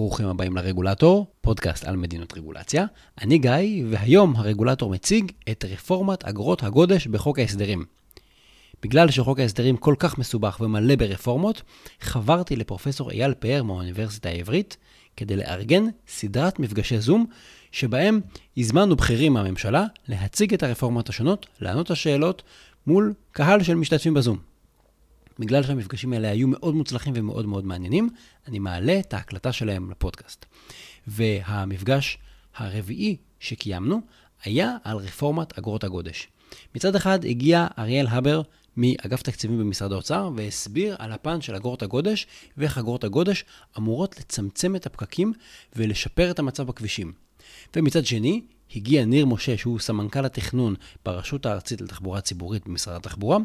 ברוכים הבאים לרגולטור, פודקאסט על מדינות רגולציה. אני גיא, והיום הרגולטור מציג את רפורמת אגרות הגודש בחוק ההסדרים. בגלל שחוק ההסדרים כל כך מסובך ומלא ברפורמות, חברתי לפרופסור אייל פאר מהאוניברסיטה העברית, כדי לארגן סדרת מפגשי זום, שבהם הזמנו בכירים מהממשלה להציג את הרפורמות השונות, לענות על שאלות מול קהל של משתתפים בזום. בגלל שהמפגשים האלה היו מאוד מוצלחים ומאוד מאוד מעניינים, אני מעלה את ההקלטה שלהם לפודקאסט. והמפגש הרביעי שקיימנו היה על רפורמת אגרות הגודש. מצד אחד הגיע אריאל הבר מאגף תקציבים במשרד האוצר והסביר על הפן של אגרות הגודש ואיך אגרות הגודש אמורות לצמצם את הפקקים ולשפר את המצב בכבישים. ומצד שני, הגיע ניר משה, שהוא סמנכ"ל התכנון ברשות הארצית לתחבורה ציבורית במשרד התחבורה,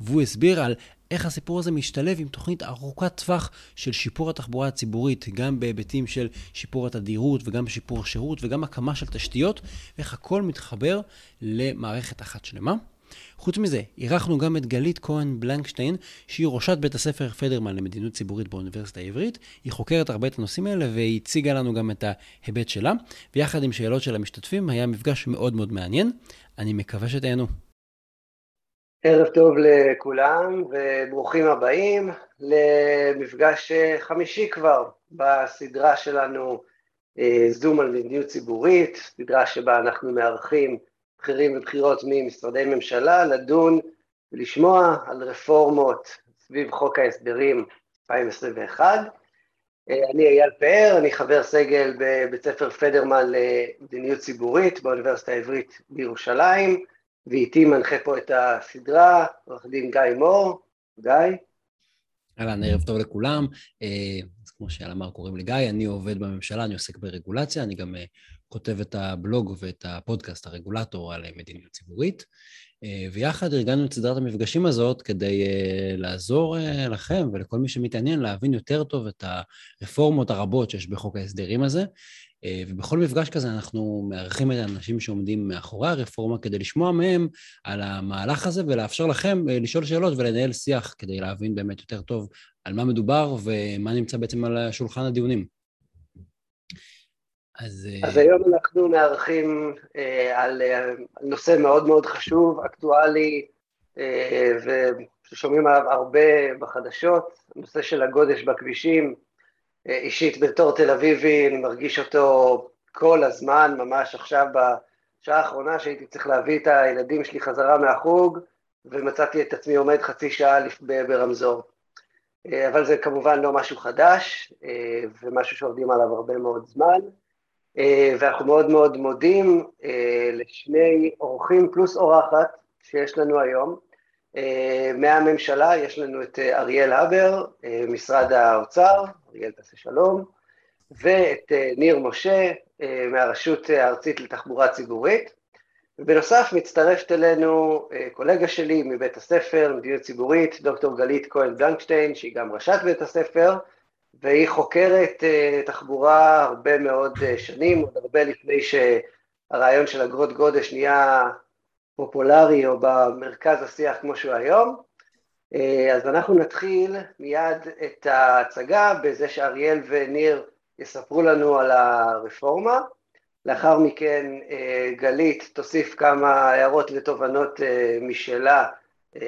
והוא הסביר על איך הסיפור הזה משתלב עם תוכנית ארוכת טווח של שיפור התחבורה הציבורית, גם בהיבטים של שיפור התדירות וגם שיפור השירות וגם הקמה של תשתיות, ואיך הכל מתחבר למערכת אחת שלמה. חוץ מזה, אירחנו גם את גלית כהן בלנקשטיין, שהיא ראשת בית הספר פדרמן למדיניות ציבורית באוניברסיטה העברית. היא חוקרת הרבה את הנושאים האלה והיא הציגה לנו גם את ההיבט שלה, ויחד עם שאלות של המשתתפים היה מפגש מאוד מאוד מעניין. אני מקווה שתהנו. ערב טוב לכולם וברוכים הבאים למפגש חמישי כבר בסדרה שלנו אה, זום על מדיניות ציבורית, סדרה שבה אנחנו מארחים בכירים ובכירות ממשרדי ממשלה לדון ולשמוע על רפורמות סביב חוק ההסדרים 2021. אה, אני אייל פאר, אני חבר סגל בבית ספר פדרמן למדיניות ציבורית באוניברסיטה העברית בירושלים. ואיתי מנחה פה את הסדרה, עורך דין גיא מור. גיא? אהלן, ערב טוב לכולם. אה, אז כמו שאל אמר, קוראים לי גיא, אני עובד בממשלה, אני עוסק ברגולציה, אני גם אה, כותב את הבלוג ואת הפודקאסט, הרגולטור על מדיניות ציבורית. אה, ויחד ארגנו את סדרת המפגשים הזאת כדי לעזור לכם ולכל מי שמתעניין להבין יותר טוב את הרפורמות הרבות שיש בחוק ההסדרים הזה, אה, ובכל מפגש כזה אנחנו מארחים את האנשים שעומדים מאחורי הרפורמה כדי לשמוע מהם על המהלך הזה ולאפשר לכם אה, לשאול שאלות ולנהל שיח כדי להבין באמת יותר טוב על מה מדובר ומה נמצא בעצם על שולחן הדיונים. אז, אה, אז היום אנחנו מארחים אה, על, נושא מאוד מאוד חשוב, אקטואלי, אה, עליו הרבה בחדשות, נושא של הגודש בכבישים, אישית בתור תל אביבי, אני מרגיש אותו כל הזמן, ממש עכשיו בשעה האחרונה שהייתי צריך להביא את הילדים שלי חזרה מהחוג, ומצאתי את עצמי עומד חצי שעה ברמזור. אה, אבל זה כמובן לא משהו חדש, אה, ומשהו שעובדים עליו הרבה מאוד זמן, אה, ואנחנו מאוד מאוד מודים לשני אורחים פלוס אורחת שיש לנו היום. מהממשלה יש לנו את אריאל הבר, משרד האוצר, אריאל תעשה שלום, ואת אה, ניר משה אה, מהרשות הארצית לתחבורה ציבורית. ובנוסף מצטרפת אלינו אה, קולגה שלי מבית הספר, מדיניות ציבורית, דוקטור גלית כהן בלנקשטיין, שהיא גם ראשת בית הספר, והיא חוקרת תחבורה הרבה מאוד שנים, עוד הרבה לפני שהרעיון של אגרות גודש נהיה פופולרי או במרכז השיח כמו שהוא היום. אה, אז אנחנו נתחיל מיד את ההצגה בזה שאריאל וניר יספרו לנו על הרפורמה. לאחר מכן אה, גלית תוסיף כמה הערות ותובנות אה, משלה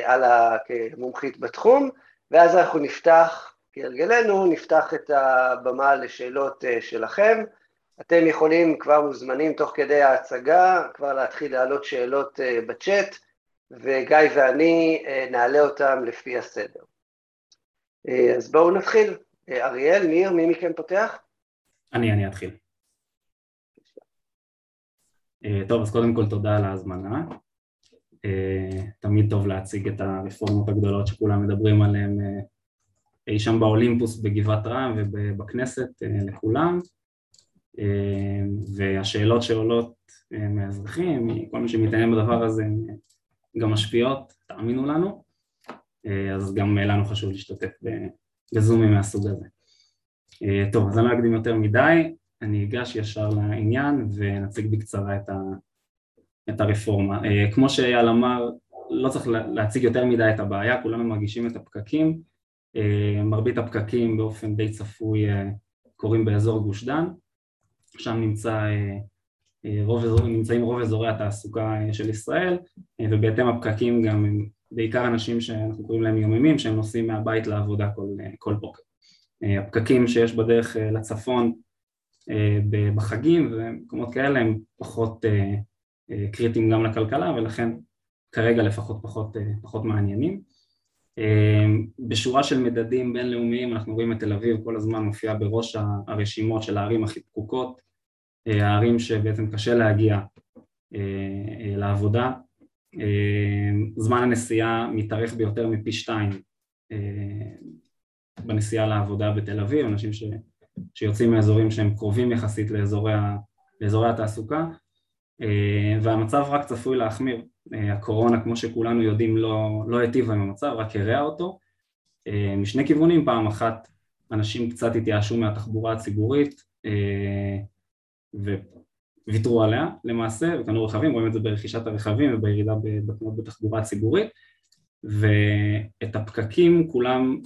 על כמומחית בתחום, ואז אנחנו נפתח, כהרגלנו, נפתח את הבמה לשאלות שלכם. אתם יכולים, כבר מוזמנים תוך כדי ההצגה, כבר להתחיל להעלות שאלות בצ'אט. וגיא ואני אה, נעלה אותם לפי הסדר. אה, אז בואו נתחיל. אה, אריאל, ניר, מי מכם פותח? אני, אני אתחיל. טוב, אז קודם כל תודה על ההזמנה. תמיד טוב להציג את הרפורמות הגדולות שכולם מדברים עליהן אי שם באולימפוס בגבעת רם ובכנסת לכולם. והשאלות שעולות מהאזרחים, כל מי שמתעניין בדבר הזה, גם משפיעות, תאמינו לנו, אה, אז גם לנו חשוב להשתתף בזומים מהסוג הזה. אה, טוב, אז אני לא אקדים יותר מדי, אני אגש ישר לעניין ונציג בקצרה את, ה, את הרפורמה. אה, כמו שאייל אמר, לא צריך להציג יותר מדי את הבעיה, כולנו מרגישים את הפקקים, מרבית הפקקים באופן די צפוי קורים באזור גוש דן, שם נמצא, רוב, נמצאים רוב אזורי התעסוקה של ישראל ובהתאם הפקקים גם הם בעיקר אנשים שאנחנו קוראים להם יוממים שהם נוסעים מהבית לעבודה כל, כל בוקר. הפקקים שיש בדרך לצפון בחגים ומקומות כאלה הם פחות קריטיים גם לכלכלה ולכן כרגע לפחות פחות, פחות מעניינים. בשורה של מדדים בינלאומיים אנחנו רואים את תל אביב כל הזמן מופיעה בראש הרשימות של הערים הכי פקוקות, הערים שבעצם קשה להגיע לעבודה, זמן הנסיעה מתארך ביותר מפי שתיים בנסיעה לעבודה בתל אביב, אנשים ש, שיוצאים מאזורים שהם קרובים יחסית לאזורי, לאזורי התעסוקה והמצב רק צפוי להחמיר הקורונה כמו שכולנו יודעים לא, לא היטיבה עם המצב, רק הרעה אותו. משני כיוונים, פעם אחת אנשים קצת התייאשו מהתחבורה הציבורית וויתרו עליה למעשה וקנו רכבים, רואים את זה ברכישת הרכבים ובירידה בתנועות בתחבורה הציבורית. ואת הפקקים כולם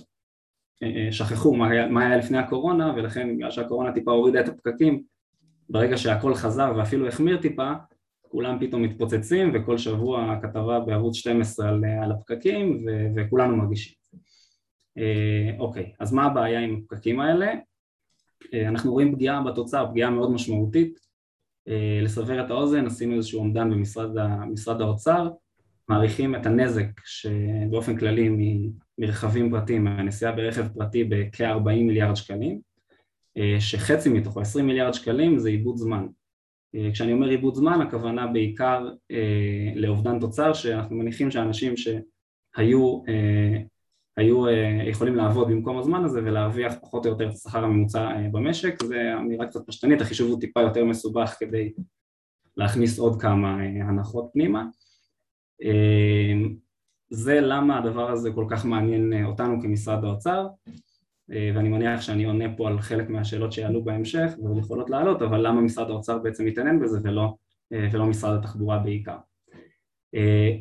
שכחו מה היה, מה היה לפני הקורונה ולכן בגלל שהקורונה טיפה הורידה את הפקקים ברגע שהכל חזר ואפילו החמיר טיפה כולם פתאום מתפוצצים וכל שבוע כתבה בערוץ 12 על, על הפקקים ו, וכולנו מרגישים. אה, אוקיי, אז מה הבעיה עם הפקקים האלה? אה, אנחנו רואים פגיעה בתוצאה, פגיעה מאוד משמעותית. אה, לסבר את האוזן עשינו איזשהו אומדן במשרד האוצר, מעריכים את הנזק שבאופן כללי מרכבים פרטיים, מהנסיעה ברכב פרטי בכ-40 מיליארד שקלים, שחצי מתוכו, 20 מיליארד שקלים, זה עיבוד זמן. אה, כשאני אומר עיבוד זמן הכוונה בעיקר אה, לאובדן תוצר שאנחנו מניחים שאנשים שהיו אה, היו אה, יכולים לעבוד במקום הזמן הזה ולהרוויח פחות או יותר את השכר הממוצע אה, במשק, זה אמירה קצת פשטנית, החישוב הוא טיפה יותר מסובך כדי להכניס עוד כמה אה, הנחות פנימה. אה, זה למה הדבר הזה כל כך מעניין אה, אותנו כמשרד האוצר ואני מניח שאני עונה פה על חלק מהשאלות שיעלו בהמשך ועוד יכולות לעלות, אבל למה משרד האוצר בעצם מתעניין בזה ולא, אה, ולא משרד התחבורה בעיקר. אה,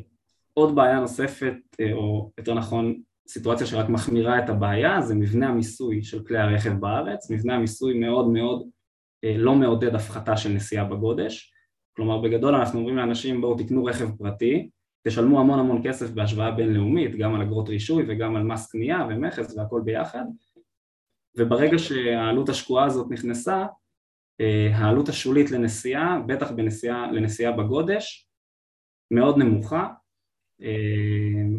עוד בעיה נוספת, או יותר נכון סיטואציה שרק מחמירה את הבעיה, זה מבנה המיסוי של כלי הרכב בארץ, מבנה המיסוי מאוד מאוד לא מעודד הפחתה של נסיעה בגודש, כלומר בגדול אנחנו אומרים לאנשים בואו תקנו רכב פרטי, תשלמו המון המון כסף בהשוואה בינלאומית, גם על אגרות רישוי וגם על מס קנייה ומכס והכל ביחד, וברגע שהעלות השקועה הזאת נכנסה, אה, העלות השולית לנסיעה, בטח בנסיעה, לנסיעה בגודש, מאוד נמוכה, אה,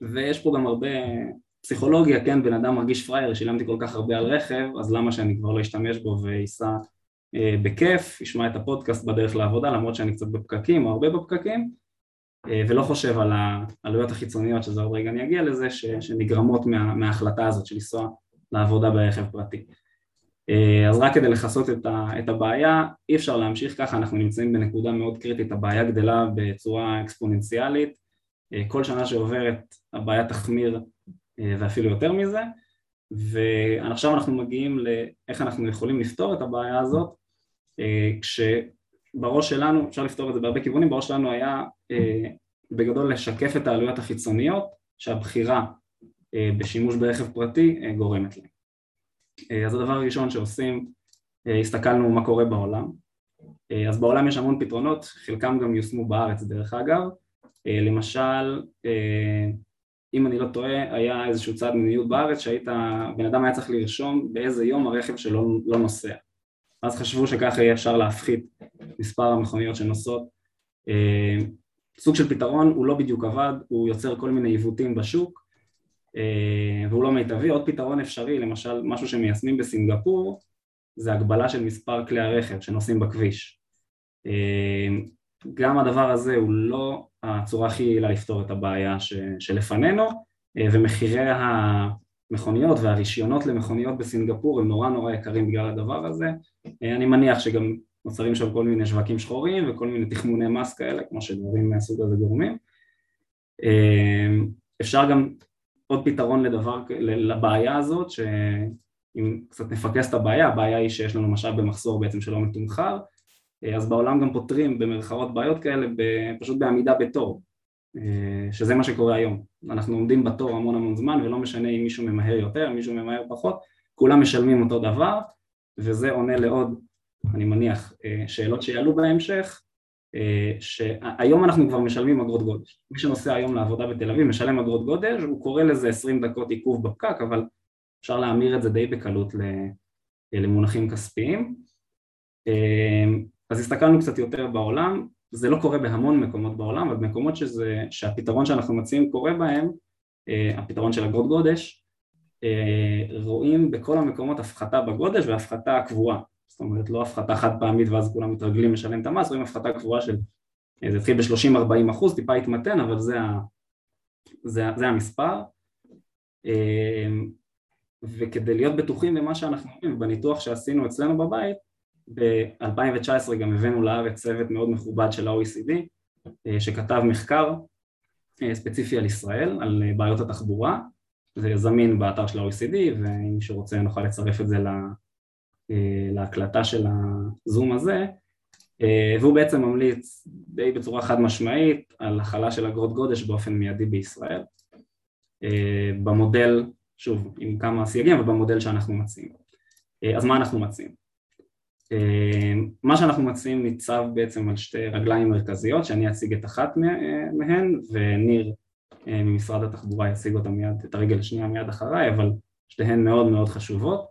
ויש פה גם הרבה פסיכולוגיה, כן, בן אדם מרגיש פראייר, שילמתי כל כך הרבה על רכב, אז למה שאני כבר לא אשתמש בו ואסע אה, בכיף, אשמע את הפודקאסט בדרך לעבודה, למרות שאני קצת בפקקים או הרבה בפקקים, ולא חושב על העלויות החיצוניות, שזה עוד רגע אני אגיע לזה, שנגרמות מה, מההחלטה הזאת של לנסוע לעבודה ברכב פרטי. אה, אז רק כדי לכסות את הבעיה, אי אפשר להמשיך ככה, אנחנו נמצאים בנקודה מאוד קריטית, הבעיה גדלה בצורה אקספוננציאלית, אה, כל שנה שעוברת הבעיה תחמיר אה, ואפילו יותר מזה, ועכשיו אנחנו מגיעים לאיך אנחנו יכולים לפתור את הבעיה הזאת, כשבראש שלנו, אפשר לפתור את זה בהרבה כיוונים, בראש שלנו היה בגדול לשקף את העלויות החיצוניות שהבחירה בשימוש ברכב פרטי אה, גורמת להם. אה, אז הדבר הראשון שעושים, הסתכלנו מה קורה בעולם, אז בעולם יש המון פתרונות, חלקם גם יושמו בארץ דרך אגב, למשל אם אני לא טועה היה איזשהו צעד מדיניות בארץ שהיית, בן אדם היה צריך לרשום באיזה יום הרכב שלו לא נוסע. אז חשבו שככה יהיה אפשר להפחית מספר המכוניות שנוסעות. סוג של פתרון, הוא לא בדיוק עבד, הוא יוצר כל מיני עיוותים בשוק. אה, והוא לא מיטבי. עוד פתרון אפשרי, למשל משהו שמיישמים בסינגפור, זה הגבלה של מספר כלי הרכב שנוסעים בכביש. אה, גם הדבר הזה הוא לא הצורה הכי יעילה לפתור את הבעיה ש, שלפנינו, אה, ומחירי המכוניות והרישיונות למכוניות בסינגפור הם נורא נורא יקרים בגלל הדבר הזה. אני מניח שגם נוצרים שם כל מיני שווקים שחורים וכל מיני תכמוני מס כאלה, כמו שדברים מהסוג הזה גורמים. אפשר גם עוד פתרון לדבר, לבעיה הזאת, שאם קצת נפקס את הבעיה, הבעיה היא שיש לנו משאב במחסור בעצם שלא מתומחר, אז בעולם גם פותרים במרכאות בעיות כאלה פשוט בעמידה בתור, שזה מה שקורה היום. אנחנו עומדים בתור המון המון זמן ולא משנה אם מישהו ממהר יותר, מישהו ממהר פחות, כולם משלמים אותו דבר, וזה עונה לעוד, אני מניח, שאלות שיעלו בהמשך, שהיום אנחנו כבר משלמים אגרות גודש. מי שנוסע היום לעבודה בתל אביב משלם אגרות גודש, הוא קורא לזה 20 דקות עיכוב בפקק, אבל אפשר להמיר את זה די בקלות למונחים כספיים. אז הסתכלנו קצת יותר בעולם, זה לא קורה בהמון מקומות בעולם, אבל במקומות שזה, שהפתרון שאנחנו מציעים קורה בהם, הפתרון של אגרות גודש, רואים בכל המקומות הפחתה בגודש והפחתה קבועה. זאת אומרת לא הפחתה חד פעמית ואז כולם מתרגלים לשלם את המס, רואים הפחתה קבועה של, זה התחיל ב-30-40 אחוז, טיפה התמתן, אבל זה, ה, זה, זה המספר. וכדי להיות בטוחים במה שאנחנו אומרים, בניתוח שעשינו אצלנו בבית, ב-2019 גם הבאנו לארץ צוות מאוד מכובד של ה-OECD שכתב מחקר ספציפי על ישראל, על בעיות התחבורה, זה זמין באתר של ה-OECD ואם מישהו רוצה נוכל לצרף את זה להקלטה של הזום הזה והוא בעצם ממליץ די בצורה חד משמעית על החלה של אגרות גודש באופן מיידי בישראל במודל, שוב עם כמה סייגים, אבל במודל שאנחנו מציעים אז מה אנחנו מציעים? מה שאנחנו מציעים ניצב בעצם על שתי רגליים מרכזיות שאני אציג את אחת מהן וניר ממשרד התחבורה יציג אותה מיד, את הרגל השנייה מיד אחריי אבל שתיהן מאוד מאוד חשובות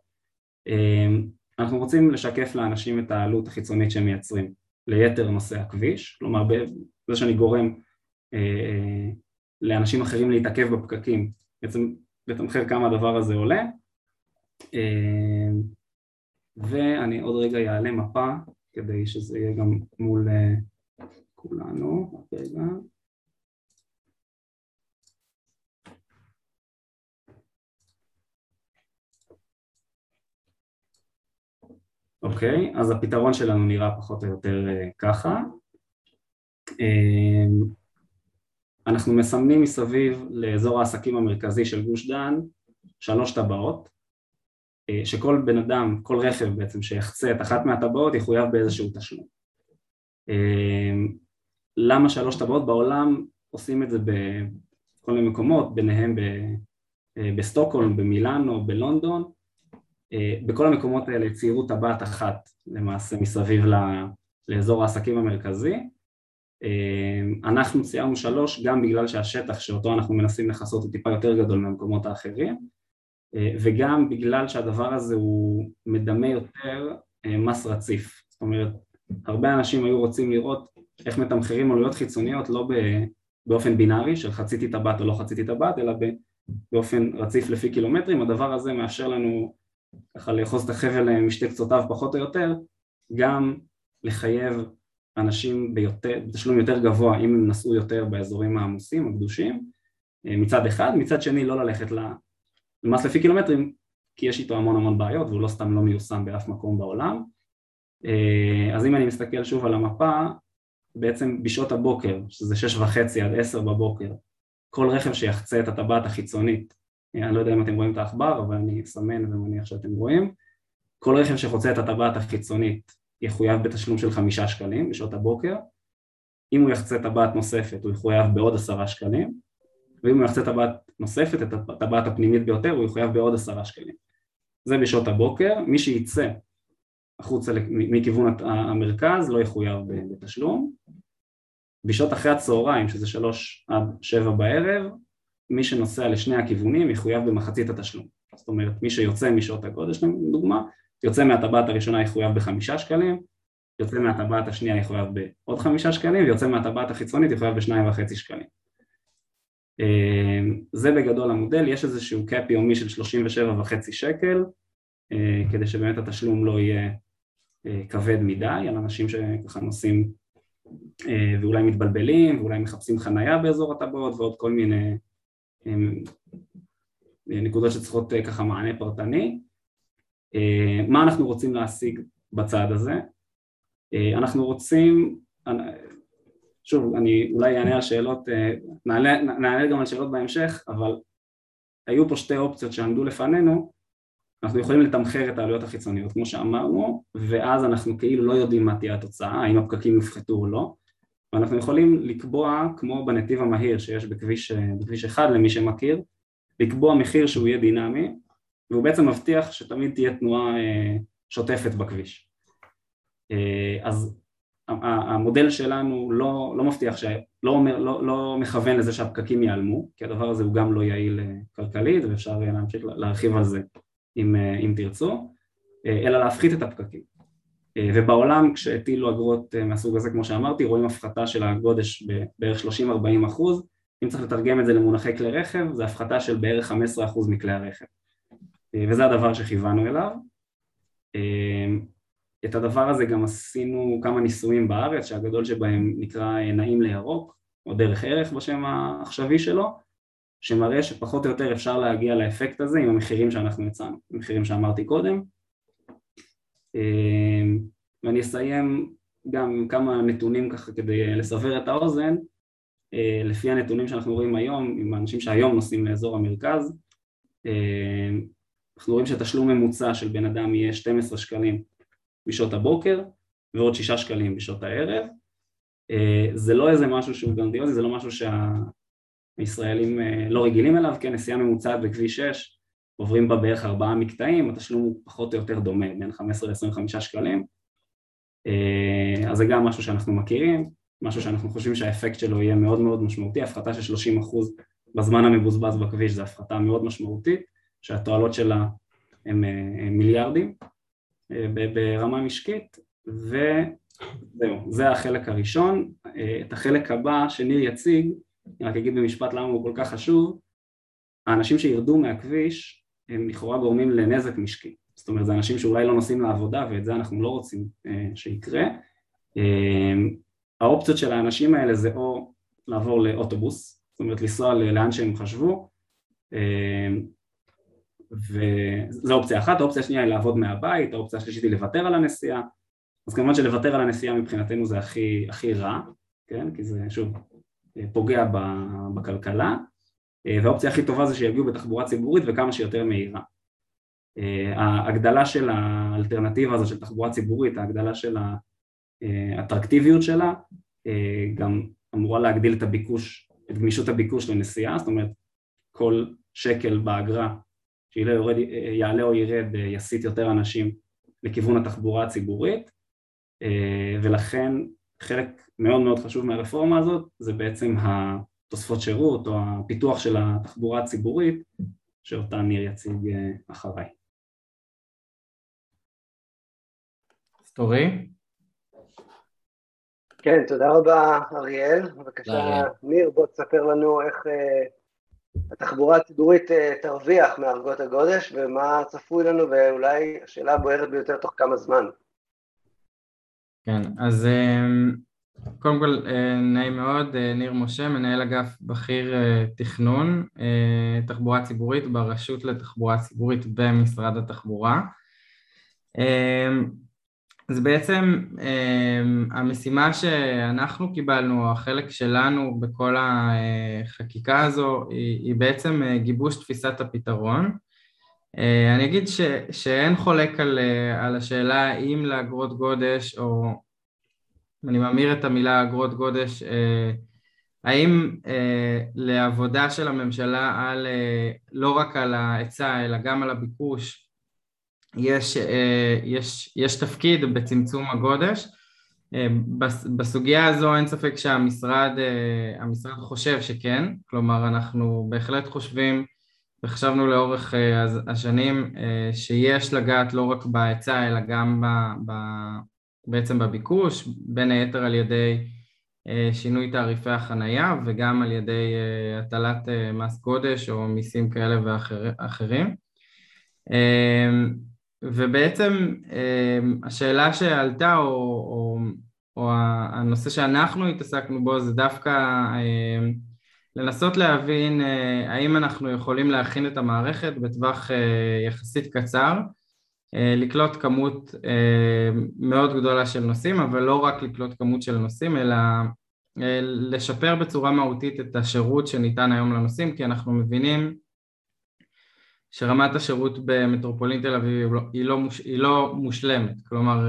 אנחנו רוצים לשקף לאנשים את העלות החיצונית שהם מייצרים ליתר נושא הכביש, כלומר בזה שאני גורם לאנשים אחרים להתעכב בפקקים, בעצם לתמחר כמה הדבר הזה עולה. ואני עוד רגע אעלה מפה כדי שזה יהיה גם מול כולנו, רגע אוקיי, אז הפתרון שלנו נראה פחות או יותר ככה. אנחנו מסמנים מסביב לאזור העסקים המרכזי של גוש דן שלוש טבעות, שכל בן אדם, כל רכב בעצם שיחצה את אחת מהטבעות יחויב באיזשהו תשלום. למה שלוש טבעות? בעולם עושים את זה בכל מיני מקומות, ביניהם בסטוקהולם, במילאנו, בלונדון, בכל המקומות האלה ציירו טבעת אחת למעשה מסביב לאזור העסקים המרכזי. אנחנו ציירנו שלוש גם בגלל שהשטח שאותו אנחנו מנסים לכסות הוא טיפה יותר גדול מהמקומות האחרים וגם בגלל שהדבר הזה הוא מדמה יותר מס רציף. זאת אומרת הרבה אנשים היו רוצים לראות איך מתמחרים עלויות חיצוניות לא באופן בינארי של חציתי טבעת או לא חציתי טבעת אלא באופן רציף לפי קילומטרים. הדבר הזה מאפשר לנו ככה לאחוז את החבל משתי קצותיו פחות או יותר, גם לחייב אנשים ביותר, בתשלום יותר גבוה אם הם נסעו יותר באזורים העמוסים, הקדושים, מצד אחד, מצד שני לא ללכת למס לפי קילומטרים, כי יש איתו המון המון בעיות והוא לא סתם לא מיושם באף מקום בעולם. אז אם אני מסתכל שוב על המפה, בעצם בשעות הבוקר, שזה שש וחצי עד עשר בבוקר, כל רכב שיחצה את הטבעת החיצונית אני לא יודע אם אתם רואים את העכבר, אבל אני אסמן ומניח שאתם רואים. כל רכב שחוצה את הטבעת החיצונית יחויב בתשלום של חמישה שקלים בשעות הבוקר. אם הוא יחצה טבעת נוספת הוא יחויב בעוד עשרה שקלים, ואם הוא יחצה טבעת נוספת, את הטבעת הפנימית ביותר, הוא יחויב בעוד עשרה שקלים. זה בשעות הבוקר, מי שייצא החוצה מכיוון המרכז לא יחויב בתשלום. בשעות אחרי הצהריים, שזה שלוש עד שבע בערב, מי שנוסע לשני הכיוונים יחויב במחצית התשלום. זאת אומרת מי שיוצא משעות הגודש לדוגמה יוצא מהטבעת הראשונה יחויב בחמישה שקלים יוצא מהטבעת השנייה יחויב בעוד חמישה שקלים ויוצא מהטבעת החיצונית יחויב בשניים וחצי שקלים. זה בגדול המודל, יש איזשהו קאפ יומי של 37 וחצי שקל כדי שבאמת התשלום לא יהיה כבד מדי על אנשים שככה נוסעים ואולי מתבלבלים ואולי מחפשים חנייה באזור הטבעות ועוד כל מיני נקודות שצריכות אה, ככה מענה פרטני. אה, מה אנחנו רוצים להשיג בצד הזה? אה, אנחנו רוצים, שוב אני אולי אענה על שאלות, נענה, נענה גם על שאלות בהמשך, אבל היו פה שתי אופציות שעמדו לפנינו, אנחנו יכולים לתמחר את העלויות החיצוניות כמו שאמרנו, ואז אנחנו כאילו לא יודעים מה תהיה התוצאה, האם הפקקים יופחתו או לא, ואנחנו יכולים לקבוע, כמו בנתיב המהיר שיש בכביש, בכביש אחד למי שמכיר, לקבוע מחיר שהוא יהיה דינמי, והוא בעצם מבטיח שתמיד תהיה תנועה שוטפת בכביש. אז המודל שלנו לא, לא מבטיח, לא, אומר, לא, לא מכוון לזה שהפקקים ייעלמו, כי הדבר הזה הוא גם לא יעיל כלכלית ואפשר להמשיך להרחיב על זה אם, אם תרצו, אלא להפחית את הפקקים. ובעולם כשהטילו אגרות מהסוג הזה כמו שאמרתי רואים הפחתה של הגודש בערך 30-40 אחוז. אם צריך לתרגם את זה למונחי כלי רכב זה הפחתה של בערך 15 אחוז מכלי הרכב. וזה הדבר שכיוונו אליו. את הדבר הזה גם עשינו כמה ניסויים בארץ שהגדול שבהם נקרא נעים לירוק או דרך ערך בשם העכשווי שלו שמראה שפחות או יותר אפשר להגיע לאפקט הזה עם המחירים שאנחנו הצענו, המחירים שאמרתי קודם ואני אסיים גם עם כמה נתונים ככה כדי לסבר את האוזן. אה, לפי הנתונים שאנחנו רואים היום עם האנשים שהיום נוסעים לאזור המרכז אמ, אנחנו רואים שתשלום ממוצע של בן אדם יהיה 12 שקלים בשעות הבוקר ועוד 6 שקלים בשעות הערב. אה, זה לא איזה משהו שהוא גרנדיוזי, זה לא משהו שהישראלים אה, לא רגילים אליו, כן, נסיעה ממוצעת בכביש 6 עוברים בה בערך ארבעה מקטעים, התשלום הוא פחות או יותר דומה, בין 15 ל-25 שקלים, אה, אז זה גם משהו שאנחנו מכירים, משהו שאנחנו חושבים שהאפקט שלו יהיה מאוד מאוד משמעותי, הפחתה של 30% בזמן המבוזבז בכביש זה הפחתה מאוד משמעותית, שהתועלות שלה הם מיליארדים אה, ברמה משקית, וזהו, זה החלק הראשון. אה, את החלק הבא שניר יציג, אני רק אגיד במשפט למה הוא כל כך חשוב, האנשים שירדו מהכביש הם לכאורה גורמים לנזק משקי, זאת אומרת זה אנשים שאולי לא נוסעים לעבודה ואת זה אנחנו לא רוצים אה, שיקרה. אה, האופציות של האנשים האלה זה או לעבור לאוטובוס, זאת אומרת לנסוע לאן שהם חשבו, אה, וזו אופציה אחת, האופציה השנייה היא לעבוד מהבית, האופציה השלישית היא לוותר על הנסיעה, אז כמובן שלוותר על הנסיעה מבחינתנו זה הכי, הכי רע, כן? כי זה שוב פוגע בכלכלה, אה, והאופציה הכי טובה זה שיגיעו בתחבורה ציבורית וכמה שיותר מהירה. אה, ההגדלה של האלטרנטיבה הזו של תחבורה ציבורית, ההגדלה של האטרקטיביות שלה, אה, גם אמורה להגדיל את הביקוש, את גמישות הביקוש לנסיעה, זאת אומרת כל שקל באגרה שיעלה או ירד יסיט יותר אנשים לכיוון התחבורה הציבורית ולכן חלק מאוד מאוד חשוב מהרפורמה הזאת זה בעצם תוספות שירות או הפיתוח של התחבורה הציבורית שאותה ניר יציג אה, אחריי. סטורי? כן, תודה רבה אריאל. בבקשה, ניר, בוא תספר לנו איך uh, התחבורה הציבורית uh, תרוויח מארגות הגודש ומה צפוי לנו ואולי השאלה הבוערת ביותר תוך כמה זמן. כן, אז uh, קודם כל, אה, נעים מאוד, אה, ניר משה, מנהל אגף בכיר אה, תכנון תחבורה ציבורית ברשות לתחבורה ציבורית במשרד התחבורה. אז בעצם המשימה שאנחנו קיבלנו, החלק שלנו בכל החקיקה הזו, היא, בעצם גיבוש תפיסת הפתרון. אני אגיד ש, שאין חולק על, על השאלה האם לאגרות גודש או אני ממיר את המילה אגרות גודש, אה, האם אה, לעבודה של הממשלה על, אה, לא רק על ההיצע אלא גם על הביקוש יש, יש, יש תפקיד בצמצום הגודש? בסוגיה הזו אין ספק שהמשרד המשרד חושב שכן, כלומר אנחנו בהחלט חושבים וחשבנו לאורך השנים שיש לגעת לא רק בהיצע אלא גם בעצם בביקוש, בין היתר על ידי אה, שינוי תעריפי החנייה וגם על ידי אה, הטלת אה, מס גודש או מיסים כאלה ואחרים. ובעצם השאלה שעלתה או, או, או הנושא שאנחנו התעסקנו בו זה דווקא לנסות להבין האם אנחנו יכולים להכין את המערכת בטווח יחסית קצר לקלוט כמות אה, מאוד גדולה של נושאים, אבל לא רק לקלוט כמות של נושאים, אלא אה, לשפר בצורה מהותית את השירות שניתן היום לנושאים, כי אנחנו מבינים שרמת השירות במטרופולין תל אביב היא לא, מוש, היא לא מושלמת, כלומר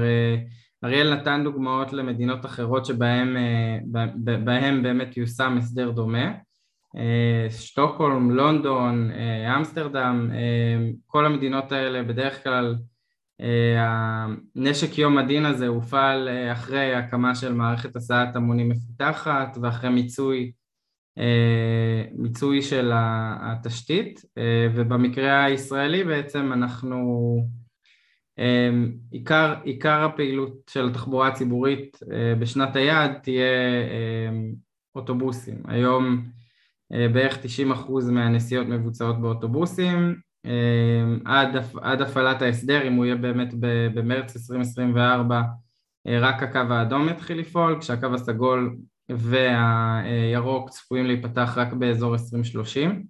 אריאל נתן דוגמאות למדינות אחרות שבהן באמת יושם הסדר דומה. שטוקהולם, לונדון, אמסטרדם, כל המדינות האלה בדרך כלל הנשק יום הדין הזה הופעל אחרי הקמה של מערכת הסעת המונים מפותחת ואחרי מיצוי מיצוי של התשתית. ובמקרה הישראלי בעצם אנחנו עיקר, עיקר הפעילות של התחבורה הציבורית בשנת היעד תהיה אוטובוסים. היום בערך 90% מהנסיעות מבוצעות באוטובוסים עד, עד הפעלת ההסדר אם הוא יהיה באמת במרץ 2024 רק הקו האדום יתחיל לפעול כשהקו הסגול והירוק צפויים להיפתח רק באזור 2030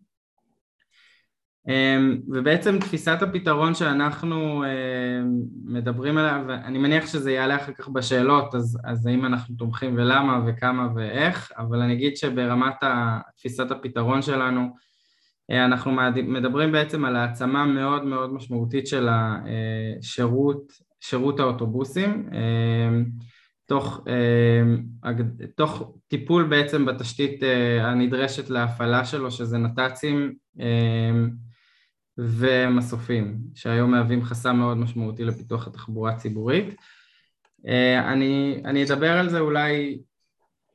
ובעצם תפיסת הפתרון שאנחנו מדברים עליה, ואני מניח שזה יעלה אחר כך בשאלות, אז, אז האם אנחנו תומכים ולמה וכמה ואיך, אבל אני אגיד שברמת תפיסת הפתרון שלנו אנחנו מדברים בעצם על העצמה מאוד מאוד משמעותית של השירות, שירות האוטובוסים תוך, תוך טיפול בעצם בתשתית הנדרשת להפעלה שלו שזה נת"צים ומסופים שהיום מהווים חסם מאוד משמעותי לפיתוח התחבורה הציבורית. אני, אני אדבר על זה אולי,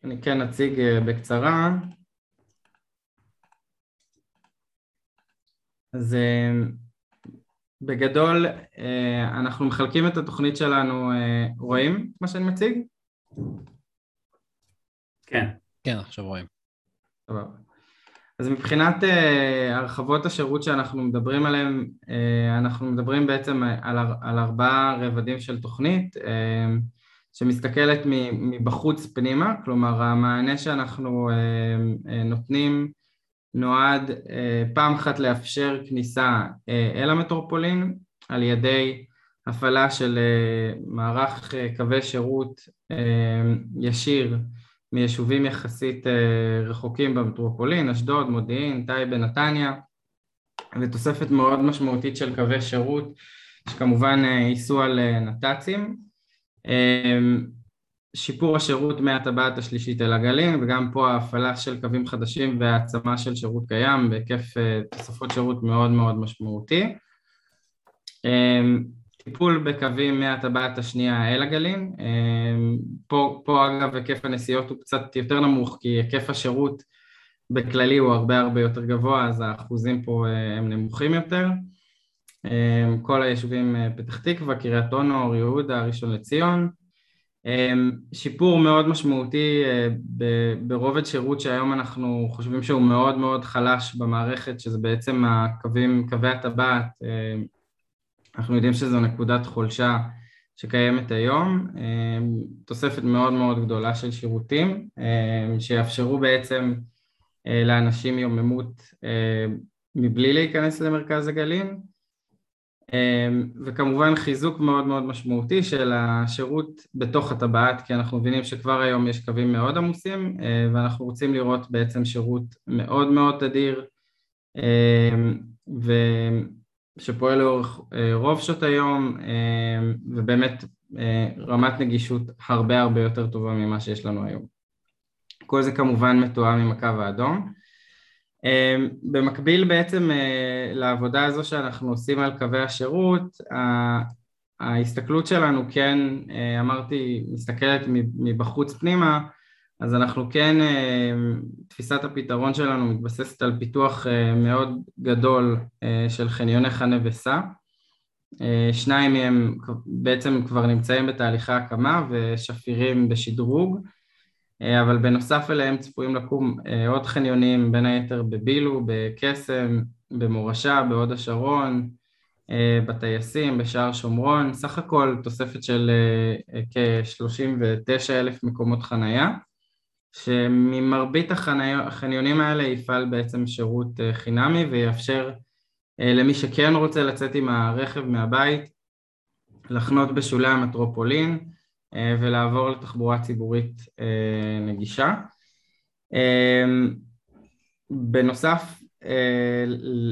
אני כן אציג בקצרה אז בגדול אנחנו מחלקים את התוכנית שלנו, רואים מה שאני מציג? כן. כן, עכשיו רואים. טוב. אז מבחינת הרחבות השירות שאנחנו מדברים עליהן, אנחנו מדברים בעצם על, על ארבעה רבדים של תוכנית שמסתכלת מבחוץ פנימה, כלומר המענה שאנחנו נותנים נועד פעם אחת לאפשר כניסה אל המטרופולין על ידי הפעלה של מערך קווי שירות ישיר מיישובים יחסית רחוקים במטרופולין, אשדוד, מודיעין, טייבה, נתניה ותוספת מאוד משמעותית של קווי שירות שכמובן ייסעו על נת"צים שיפור השירות מהטבעת השלישית אל הגלים וגם פה ההפעלה של קווים חדשים והעצמה של שירות קיים בהיקף תוספות שירות מאוד מאוד משמעותי. טיפול בקווים מהטבעת השנייה אל הגלים, פה, פה אגב היקף הנסיעות הוא קצת יותר נמוך כי היקף השירות בכללי הוא הרבה הרבה יותר גבוה אז האחוזים פה הם נמוכים יותר. כל היישובים פתח תקווה, קריית אונו, אור יהודה, ראשון לציון שיפור מאוד משמעותי ברובד שירות שהיום אנחנו חושבים שהוא מאוד מאוד חלש במערכת שזה בעצם הקווים, קווי הטבעת אנחנו יודעים שזו נקודת חולשה שקיימת היום, תוספת מאוד מאוד גדולה של שירותים שיאפשרו בעצם לאנשים יוממות מבלי להיכנס למרכז הגלים וכמובן חיזוק מאוד מאוד משמעותי של השירות בתוך הטבעת כי אנחנו מבינים שכבר היום יש קווים מאוד עמוסים ואנחנו רוצים לראות בעצם שירות מאוד מאוד תדיר ו... שפועל לאורך רוב שעות היום ובאמת רמת נגישות הרבה הרבה יותר טובה ממה שיש לנו היום. כל זה כמובן מתואם עם הקו האדום. במקביל בעצם לעבודה הזו שאנחנו עושים על קווי השירות, ההסתכלות שלנו כן, אמרתי, מסתכלת מבחוץ פנימה אז אנחנו כן, תפיסת הפתרון שלנו מתבססת על פיתוח מאוד גדול של חניוני חנה וסע. שניים מהם בעצם כבר נמצאים בתהליכי הקמה ושפירים בשדרוג אבל בנוסף אליהם צפויים לקום עוד חניונים בין היתר בבילו, בקסם, במורשה, בהוד השרון, בטייסים, בשער שומרון, סך הכל תוספת של כ-39 אלף מקומות חנייה שממרבית החניונים האלה יפעל בעצם שירות חינמי ויאפשר למי שכן רוצה לצאת עם הרכב מהבית לחנות בשולי המטרופולין ולעבור לתחבורה ציבורית נגישה. בנוסף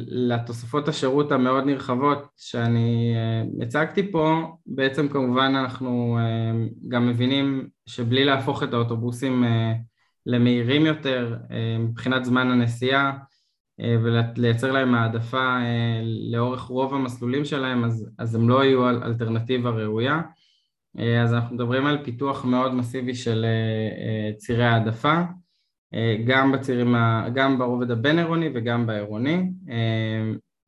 לתוספות השירות המאוד נרחבות שאני הצגתי פה, בעצם כמובן אנחנו גם מבינים שבלי להפוך את האוטובוסים למהירים יותר מבחינת זמן הנסיעה ולייצר להם העדפה לאורך רוב המסלולים שלהם, אז, אז הם לא יהיו אלטרנטיבה ראויה. אז אנחנו מדברים על פיתוח מאוד מסיבי של צירי העדפה, גם, בצירים, גם ברובד הבין-עירוני וגם בעירוני,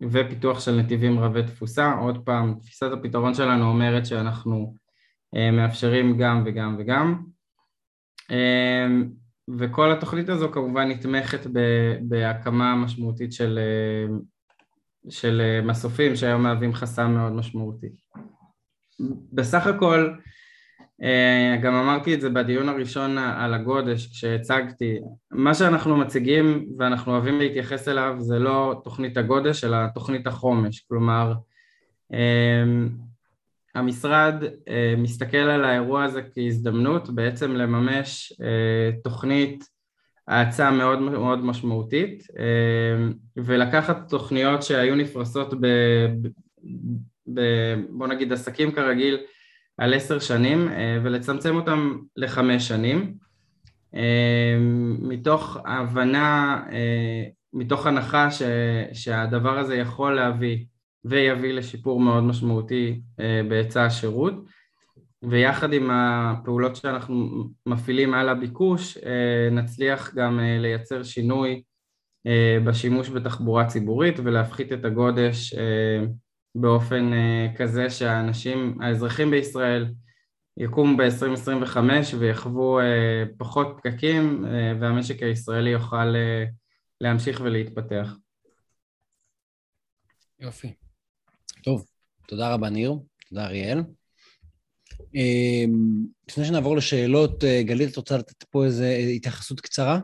ופיתוח של נתיבים רבי תפוסה. עוד פעם, תפיסת הפתרון שלנו אומרת שאנחנו מאפשרים גם וגם וגם. וכל התוכנית הזו כמובן נתמכת בהקמה משמעותית של, של מסופים שהיום מהווים חסם מאוד משמעותי. בסך הכל, גם אמרתי את זה בדיון הראשון על הגודש כשהצגתי, מה שאנחנו מציגים ואנחנו אוהבים להתייחס אליו זה לא תוכנית הגודש אלא תוכנית החומש, כלומר המשרד מסתכל על האירוע הזה כהזדמנות בעצם לממש תוכנית האצה מאוד מאוד משמעותית ולקחת תוכניות שהיו נפרסות ב, בוא נגיד עסקים כרגיל על עשר שנים ולצמצם אותם לחמש שנים. מתוך הבנה, מתוך הנחה ש, שהדבר הזה יכול להביא ויביא לשיפור מאוד משמעותי בהיצע השירות. ויחד עם הפעולות שאנחנו מפעילים על הביקוש נצליח גם לייצר שינוי בשימוש בתחבורה ציבורית ולהפחית את הגודש באופן כזה שהאנשים, האזרחים בישראל יקומו ב-2025 ויחוו פחות פקקים והמשק הישראלי יוכל להמשיך ולהתפתח. יופי. טוב, תודה רבה ניר, תודה אריאל. לפני שנעבור לשאלות, אה, גלית, את רוצה לתת פה איזו התייחסות קצרה?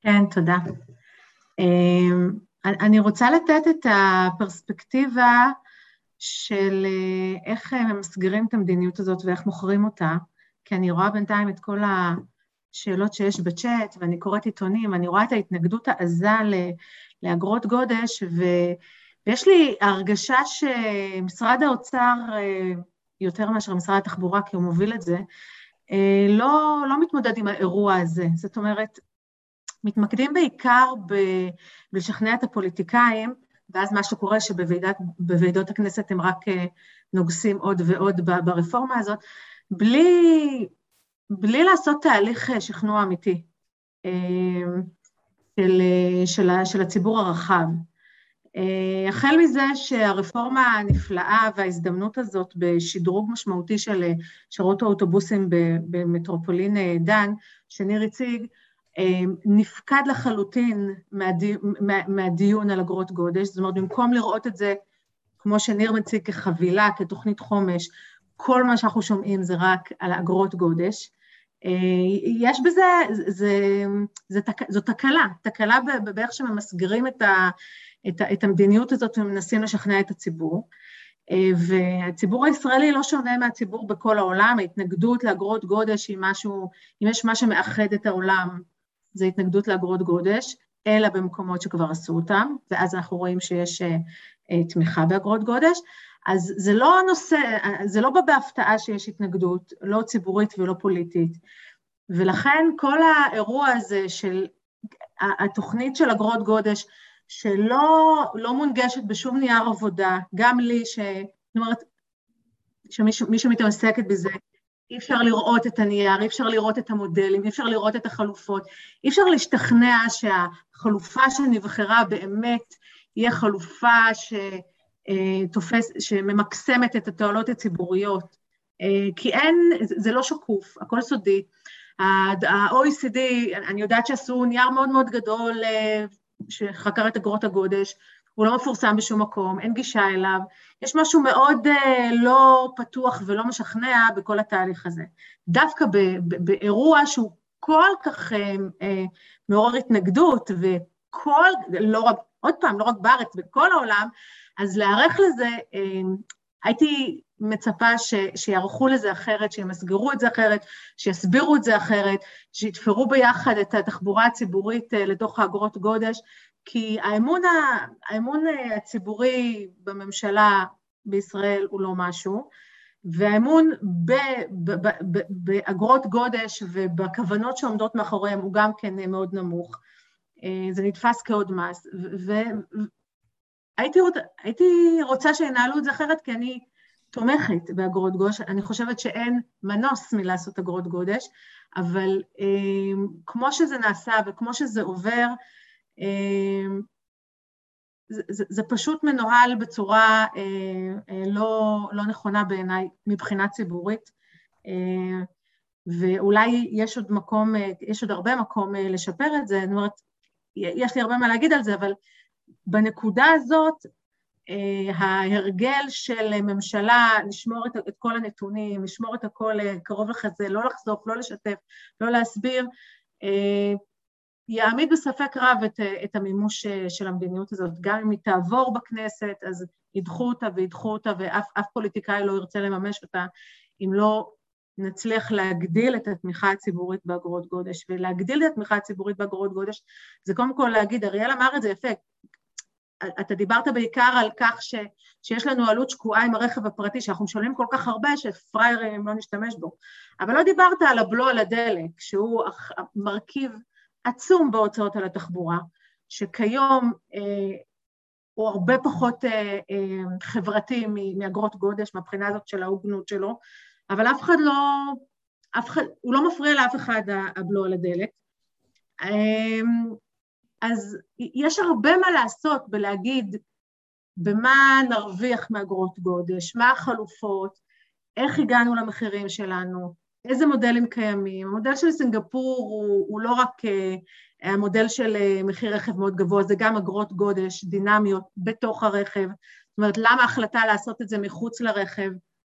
כן, תודה. אמ, אני רוצה לתת את הפרספקטיבה של אה, איך ממסגרים את המדיניות הזאת ואיך מוכרים אותה, כי אני רואה בינתיים את כל ה... שאלות שיש בצ'אט, ואני קוראת עיתונים, אני רואה את ההתנגדות העזה לאגרות גודש, ו, ויש לי הרגשה שמשרד האוצר, אה, יותר מאשר משרד התחבורה, כי הוא מוביל את זה, אה, לא, לא מתמודד עם האירוע הזה. זאת אומרת, מתמקדים בעיקר בלשכנע את הפוליטיקאים, ואז מה שקורה שבוועידות הכנסת הם רק אה, נוגסים עוד ועוד ברפורמה הזאת, בלי בלי לעשות תהליך אה, שכנוע אמיתי אה, של, של, של הציבור הרחב. החל מזה שהרפורמה הנפלאה וההזדמנות הזאת בשדרוג משמעותי של שירות האוטובוסים במטרופולין דן, שניר הציג, נפקד לחלוטין מהדי, מה, מהדיון על אגרות גודש, זאת אומרת, במקום לראות את זה, כמו שניר מציג, כחבילה, כתוכנית חומש, כל מה שאנחנו שומעים זה רק על אגרות גודש. אה, יש בזה, זה, זה, זו תקלה, תקלה באיך שממסגרים את, ה, את, ה, את המדיניות הזאת ומנסים לשכנע את הציבור. אה, והציבור הישראלי לא שונה מהציבור בכל העולם, ההתנגדות לאגרות גודש היא משהו, אם יש מה שמאחד את העולם, זה התנגדות לאגרות גודש, אלא במקומות שכבר עשו אותם, ואז אנחנו רואים שיש אה, תמיכה באגרות גודש. אז זה לא נושא, זה לא בא בהפתעה שיש התנגדות, לא ציבורית ולא פוליטית. ולכן כל האירוע הזה של התוכנית של אגרות גודש, שלא לא מונגשת בשום נייר עבודה, גם לי, ש... זאת אומרת, שמי שמתעסקת בזה, אי אפשר לראות את הנייר, אי אפשר לראות את המודלים, אי אפשר לראות את החלופות, אי אפשר להשתכנע שהחלופה שנבחרה באמת היא החלופה ש... אה, תופס, שממקסמת את התועלות הציבוריות, אה, כי אין, זה לא שקוף, הכל סודי. ה-OECD, אני יודעת שעשו נייר מאוד מאוד גדול אה, שחקר את אגרות הגודש, הוא לא מפורסם בשום מקום, אין גישה אליו, יש משהו מאוד לא פתוח ולא משכנע בכל התהליך הזה. דווקא באירוע שהוא כל כך מעורר התנגדות, וכל, לא רק, עוד פעם, לא רק בארץ, בכל העולם, אז להיערך לזה, אמ, הייתי מצפה ש, שיערכו לזה אחרת, שימסגרו את זה אחרת, שיסבירו את זה אחרת, שיתפרו ביחד את התחבורה הציבורית אה, לתוך האגרות גודש, כי האמון, האמון אה, הציבורי בממשלה בישראל הוא לא משהו, והאמון באגרות גודש ובכוונות שעומדות מאחוריהם הוא גם כן מאוד נמוך. זה נתפס כעוד מס, והייתי רוצה, רוצה שינהלו את זה אחרת כי אני תומכת באגרות גודש, אני חושבת שאין מנוס מלעשות אגרות גודש, אבל אה, כמו שזה נעשה וכמו שזה עובר, אה, זה, זה, זה פשוט מנוהל בצורה אה, אה, לא, לא נכונה בעיניי מבחינה ציבורית, אה, ואולי יש עוד מקום, יש עוד הרבה מקום לשפר את זה, זאת אומרת, יש לי הרבה מה להגיד על זה, אבל בנקודה הזאת ההרגל של ממשלה לשמור את, את כל הנתונים, לשמור את הכל קרוב לחזה, לא לחשוף, לא לשתף, לא להסביר, יעמיד בספק רב את, את המימוש של המדיניות הזאת. גם אם היא תעבור בכנסת, אז ידחו אותה וידחו אותה, ואף פוליטיקאי לא ירצה לממש אותה, אם לא נצליח להגדיל את התמיכה הציבורית באגרות גודש. ולהגדיל את התמיכה הציבורית באגרות גודש זה קודם כל להגיד, אריאל אמר את זה יפה, אתה דיברת בעיקר על כך ש, שיש לנו עלות שקועה עם הרכב הפרטי, שאנחנו משלמים כל כך הרבה שפריירים לא נשתמש בו. אבל לא דיברת על הבלו על הדלק, שהוא מרכיב עצום בהוצאות על התחבורה, שכיום אה, הוא הרבה פחות אה, אה, חברתי מאגרות גודש, מהבחינה הזאת של ההוגנות שלו, אבל אף אחד לא, אף אחד, הוא לא מפריע לאף אחד הבלו על הדלק. אז יש הרבה מה לעשות בלהגיד במה נרוויח מאגרות גודש, מה החלופות, איך הגענו למחירים שלנו, איזה מודלים קיימים. המודל של סינגפור הוא, הוא לא רק uh, המודל של uh, מחיר רכב מאוד גבוה, זה גם אגרות גודש דינמיות בתוך הרכב. זאת אומרת, למה ההחלטה לעשות את זה מחוץ לרכב,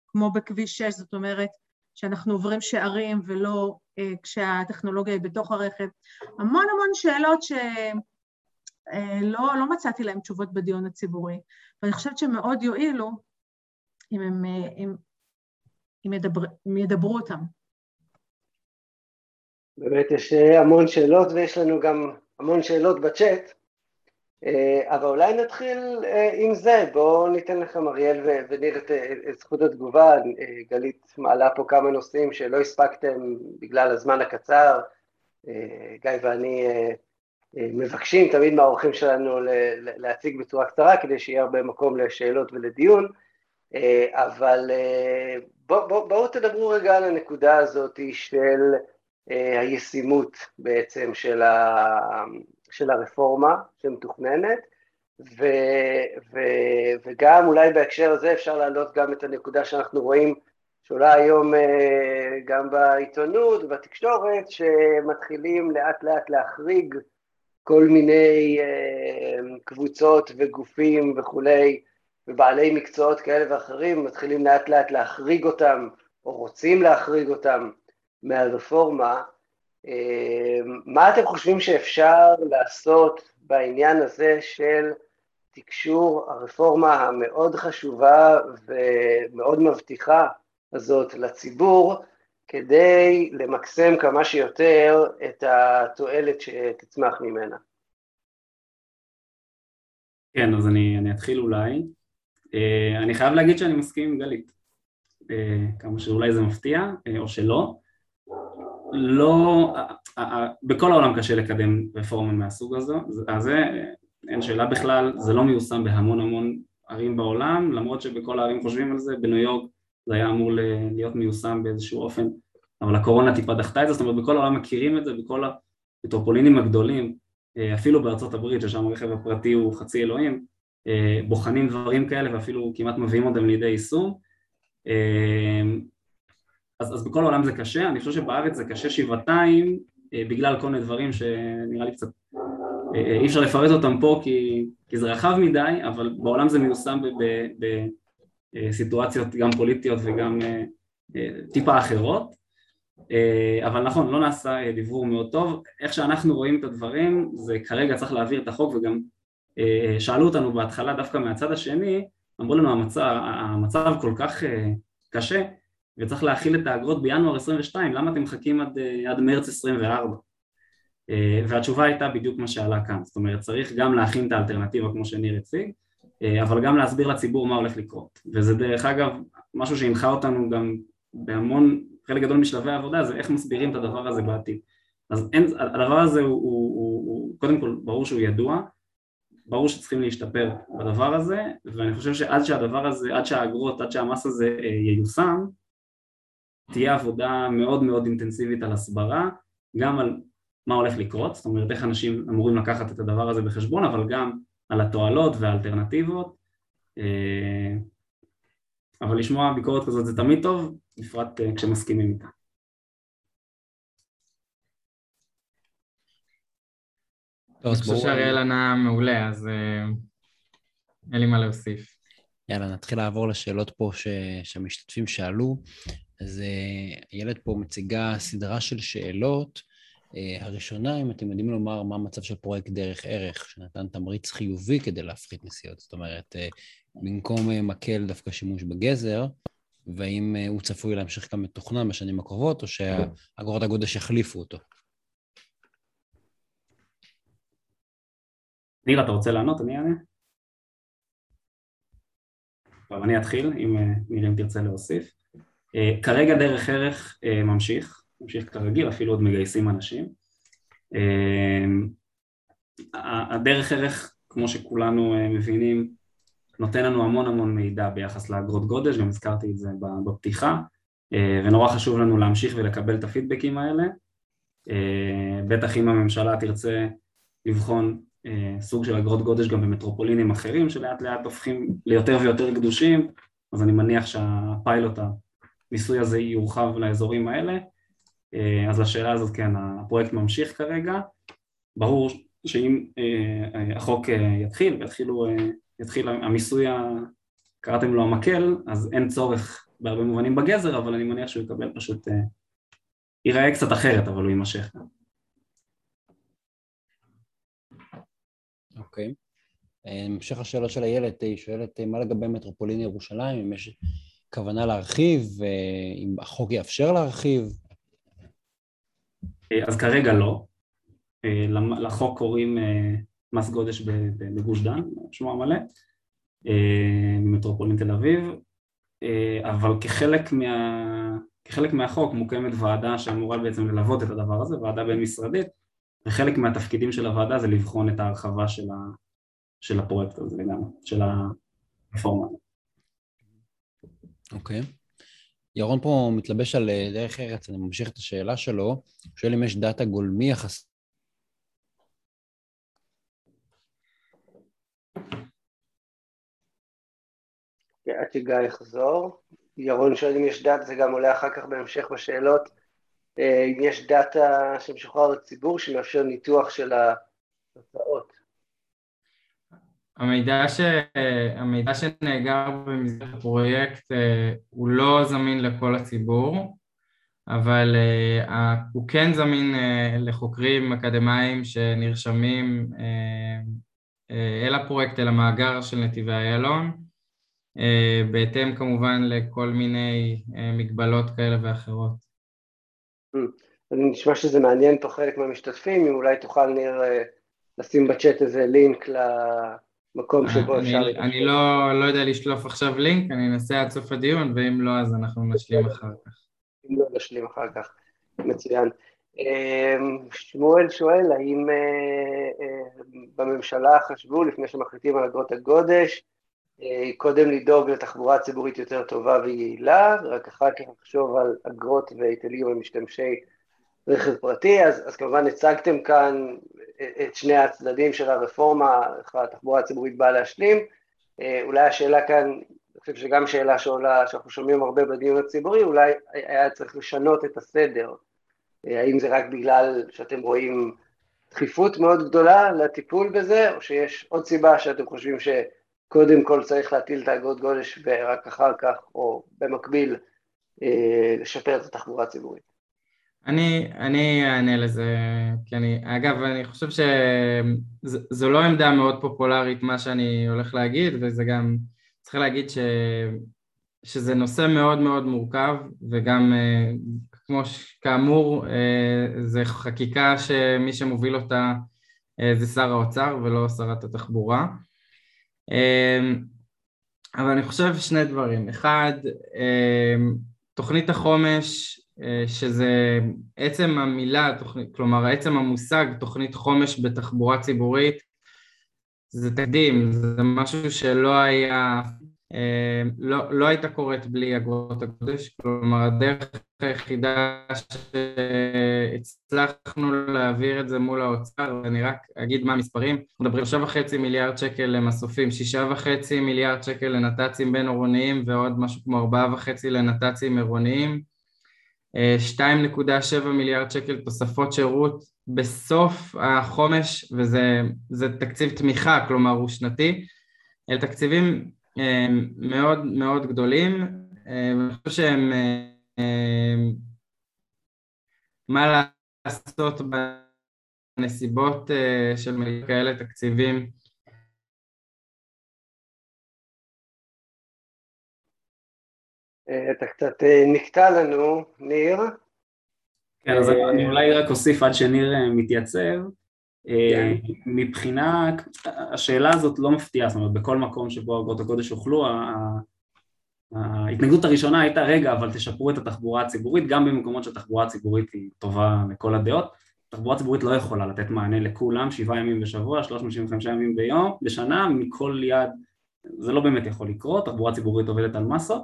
כמו בכביש 6, זאת אומרת, שאנחנו עוברים שערים ולא אה, כשהטכנולוגיה היא בתוך הרכב. המון המון שאלות שלא אה, לא מצאתי להן תשובות בדיון הציבורי, ואני חושבת שמאוד יועילו אם הם, אם, אם, ידבר, ידברו אותם. באמת יש המון שאלות ויש לנו גם המון שאלות בצ'אט. אה, אבל אולי נתחיל אה, עם זה, בואו ניתן לכם אריאל וניר את, זכות התגובה, אה, גלית מעלה פה כמה נושאים שלא הספקתם בגלל הזמן הקצר, גיא ואני מבקשים תמיד מהאורחים שלנו להציג בצורה קצרה כדי שיהיה הרבה מקום לשאלות ולדיון, אבל בואו בוא, בוא תדברו רגע על הנקודה הזאת של הישימות בעצם של, ה, של הרפורמה שמתוכננת, ו, ו, וגם אולי בהקשר הזה אפשר להעלות גם את הנקודה שאנחנו רואים שעולה היום אה, גם בעיתונות ובתקשורת, שמתחילים לאט לאט להחריג כל מיני אה, קבוצות וגופים וכולי, ובעלי מקצועות כאלה ואחרים, מתחילים לאט לאט להחריג אותם, או רוצים להחריג אותם מהרפורמה, אמ, מה אתם חושבים שאפשר לעשות בעניין הזה של תקשור הרפורמה המאוד חשובה ומאוד מבטיחה הזאת לציבור, כדי למקסם כמה שיותר את התועלת שתצמח ממנה? כן, אז אני, אני אתחיל אולי. אה, אני חייב להגיד שאני מסכים עם גלית, אה, כמה שאולי זה מפתיע, אה, או שלא. לא, בכל העולם קשה לקדם רפורמה מהסוג הזה, אין שאלה בכלל, זה לא מיושם בהמון המון ערים בעולם, למרות שבכל הערים חושבים על זה, בניו יורק זה היה אמור להיות מיושם באיזשהו אופן, אבל הקורונה טיפה דחתה את זה, זאת אומרת בכל העולם מכירים את זה, בכל המטרופולינים הגדולים, אפילו בארצות הברית ששם הרכב הפרטי הוא חצי אלוהים, בוחנים דברים כאלה ואפילו כמעט מביאים אותם לידי יישום אז, אז בכל העולם זה קשה, אני חושב שבארץ זה קשה שבעתיים אה, בגלל כל מיני דברים שנראה לי קצת אה, אה, אי אפשר לפרט אותם פה כי, כי זה רחב מדי, אבל בעולם זה מיושם בסיטואציות גם פוליטיות וגם טיפה אחרות, אבל נכון, לא נעשה דיבור מאוד טוב, איך שאנחנו רואים את הדברים זה כרגע צריך להעביר את החוק וגם שאלו אותנו בהתחלה דווקא מהצד השני, אמרו לנו המצב, המצב כל כך קשה וצריך להכיל את האגרות בינואר 22, למה אתם מחכים עד, אה, עד מרץ 24? אה, והתשובה הייתה בדיוק מה שעלה כאן, זאת אומרת צריך גם להכין את האלטרנטיבה כמו שניר הציג, אבל גם להסביר לציבור מה הולך לקרות. וזה דרך אגב משהו שהנחה אותנו גם בהמון, חלק גדול משלבי העבודה זה איך מסבירים את הדבר הזה בעתיד. אז אין, הדבר הזה הוא, הוא, הוא, הוא קודם כל ברור שהוא ידוע, ברור שצריכים להשתפר בדבר הזה, ואני חושב שעד שהדבר הזה, עד שהאגרות, עד שהמס הזה אה, ייושם, תהיה עבודה מאוד מאוד אינטנסיבית על הסברה, גם על מה הולך לקרות, זאת אומרת איך אנשים אמורים לקחת את הדבר הזה בחשבון, אבל גם על התועלות והאלטרנטיבות, אה, אבל לשמוע ביקורת כזאת זה תמיד טוב, בפרט אה, כשמסכימים איתה. אני חושב שאריאל ענה מעולה, אז אה, אין לי מה להוסיף. יאללה, נתחיל לעבור לשאלות פה ש... שהמשתתפים שאלו. אז הילד פה מציגה סדרה של שאלות. Uh, הראשונה, אם אתם יודעים לומר מה המצב של פרויקט דרך ערך, שנתן תמריץ חיובי כדי להפחית נסיעות. זאת אומרת, במקום מקל דווקא שימוש בגזר, והאם הוא צפוי להמשיך גם מתוכנן בשנים הקרובות, או שאגרות הגודש יחליפו אותו. ניר, אתה רוצה לענות? אני אענה. טוב, אני אתחיל, אם ניר אם תרצה להוסיף. כרגע דרך ערך ממשיך, ממשיך כרגיל, אפילו עוד מגייסים אנשים. אמ, הדרך ערך, כמו שכולנו אה, מבינים, נותן לנו המון המון מידע ביחס לאגרות גודש, גם הזכרתי את זה בפתיחה, אה, ונורא חשוב לנו להמשיך ולקבל את הפידבקים האלה. אה, בטח אם הממשלה תרצה לבחון סוג של אגרות גודש גם במטרופולינים אחרים שלאט לאט הופכים ליותר ויותר קדושים, אז אני מניח שהפיילוט, הניסוי הזה יורחב לאזורים האלה. אה, אז לשאלה הזאת כן, הפרויקט ממשיך כרגע, ברור שאם אה, החוק אה, יתחיל ויתחילו, יתחיל המיסוי, קראתם לו המקל, אז אין צורך בהרבה מובנים בגזר, אבל אני מניח שהוא יקבל פשוט, ייראה קצת אחרת, אבל הוא יימשך. אוקיי. Okay. המשך השאלה של איילת, היא שואלת מה לגבי מטרופולין ירושלים, אם יש כוונה להרחיב, אם החוק יאפשר להרחיב, אה, אז כרגע לא. אה, לחוק קוראים אה, מס גודש בגוש דן, שמו המלא, במטרופולין תל אביב, אבל כחלק, מה, כחלק מהחוק מוקמת ועדה שאמורה בעצם ללוות את הדבר הזה, ועדה בין משרדית, וחלק מהתפקידים של הוועדה זה לבחון את ההרחבה של, ה, של הפרויקט הזה לגמרי, של הרפורמה. אוקיי. Okay. ירון פה מתלבש על אה, דרך ארץ, אני ממשיך את השאלה שלו, הוא שואל אם יש data גולמי יחס... עד שגיא יחזור. ירון שואל אם יש data, זה גם עולה אחר כך בהמשך בשאלות, אם יש data שמשוחרר לציבור שמאפשר ניתוח של התוצאות. המידע, ש... המידע שנאגר במסגרת הפרויקט אה, הוא לא זמין לכל הציבור, אבל אה, הוא כן זמין אה, לחוקרים אקדמאים שנרשמים אל הפרויקט, אל המאגר של נתיבי איילון, בהתאם כמובן לכל מיני מגבלות כאלה ואחרות. אני נשמע שזה מעניין פה חלק מהמשתתפים, אם אולי תוכל ניר לשים בצ'אט איזה לינק מקום שבו אפשר... אני, אני לא, לא יודע לשלוף עכשיו לינק, אני אנסה עד סוף הדיון, ואם לא, אז אנחנו נשלים אחר כך. אם לא, נשלים אחר כך. מצוין. אמ, שמואל שואל, האם אה, אה, בממשלה חשבו, לפני שמחליטים על אגרות הגודש, אה, קודם לדאוג לתחבורה ציבורית יותר טובה ויעילה, ורק אחר כך לחשוב על אגרות והיטלים למשתמשי רכב פרטי, אז, אז כמובן הצגתם כאן את שני הצדדים של הרפורמה, איך התחבורה הציבורית באה להשלים. אה, אולי השאלה כאן, אני חושב שגם שאלה שעולה, שאנחנו שומעים הרבה בדיון הציבורי, אולי היה צריך לשנות את הסדר. אה, האם זה רק בגלל שאתם רואים דחיפות מאוד גדולה לטיפול בזה, או שיש עוד סיבה שאתם חושבים שקודם כל צריך להטיל את האגרות גודש ורק אחר כך, או במקביל, אה, לשפר את התחבורה הציבורית? אני, אני אענה לזה, כי אני, אגב, אני חושב שזו לא עמדה מאוד פופולרית מה שאני הולך להגיד, וזה גם, צריך להגיד ש, שזה נושא מאוד מאוד מורכב, וגם כמו כאמור, זה חקיקה שמי שמוביל אותה זה שר האוצר ולא שרת התחבורה. אבל אני חושב שני דברים. אחד, תוכנית החומש, שזה עצם המילה, כלומר עצם המושג תוכנית חומש בתחבורה ציבורית, זה תקדים, זה משהו שלא היה אמ, לא, לא הייתה קורית בלי אגרות הקודש, כלומר הדרך היחידה שהצלחנו להעביר את זה מול האוצר, ואני רק אגיד מה המספרים, מדברים שלושה וחצי מיליארד שקל למסופים, שישה וחצי מיליארד שקל לנת"צים בין עירוניים ועוד משהו כמו ארבעה וחצי לנת"צים עירוניים, 2.7 מיליארד שקל תוספות שירות בסוף החומש, וזה תקציב תמיכה, כלומר הוא שנתי, אלה תקציבים מאוד מאוד גדולים, ואני חושב שהם מה לעשות בנסיבות של כאלה תקציבים אתה קצת נקטע לנו, ניר. כן, אז אני אולי רק אוסיף עד שניר מתייצב. כן. מבחינה, השאלה הזאת לא מפתיעה, זאת אומרת בכל מקום שבו אגרות הקודש הוכלו, ההתנגדות הראשונה הייתה רגע אבל תשפרו את התחבורה הציבורית גם במקומות שהתחבורה הציבורית היא טובה לכל הדעות, תחבורה ציבורית לא יכולה לתת מענה לכולם שבעה ימים בשבוע, 365 ימים ביום, בשנה, מכל יד זה לא באמת יכול לקרות, תחבורה ציבורית עובדת על מסות,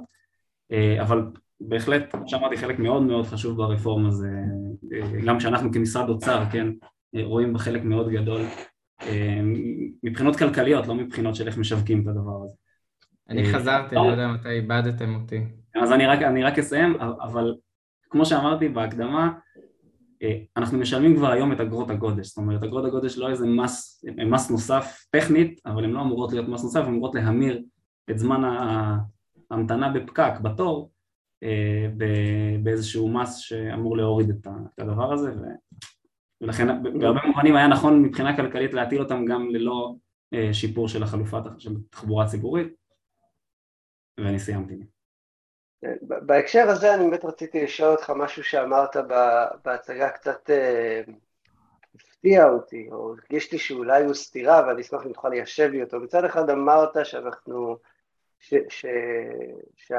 אבל בהחלט, שאמרתי, חלק מאוד מאוד חשוב ברפורמה זה, גם כשאנחנו כמשרד אוצר, כן, רואים בה חלק מאוד גדול אה, מבחינות כלכליות, לא מבחינות של איך משווקים את הדבר הזה. אני אה, חזרתי, אני לא יודע מתי איבדתם אותי. אז אני רק, אני רק אסיים, אבל כמו שאמרתי בהקדמה, אה, אנחנו משלמים כבר היום את אגרות הגודש, זאת אומרת אגרות הגודש לא איזה מס, מס נוסף טכנית, אבל הן לא אמורות להיות מס נוסף, הן אמורות להמיר את זמן ההמתנה בפקק, בתור, באיזשהו מס שאמור להוריד את הדבר הזה, ולכן בהרבה מובנים היה נכון מבחינה כלכלית להטיל אותם גם ללא אה, שיפור של החלופה של תחבורה ציבורית ואני סיימתי. בהקשר הזה אני באמת רציתי לשאול אותך משהו שאמרת בהצגה קצת אה, הפתיע אותי, או הרגיש לי שאולי הוא סתירה ואני אשמח אם תוכל ליישב לי אותו. מצד אחד אמרת שאנחנו, ש, ש, ש,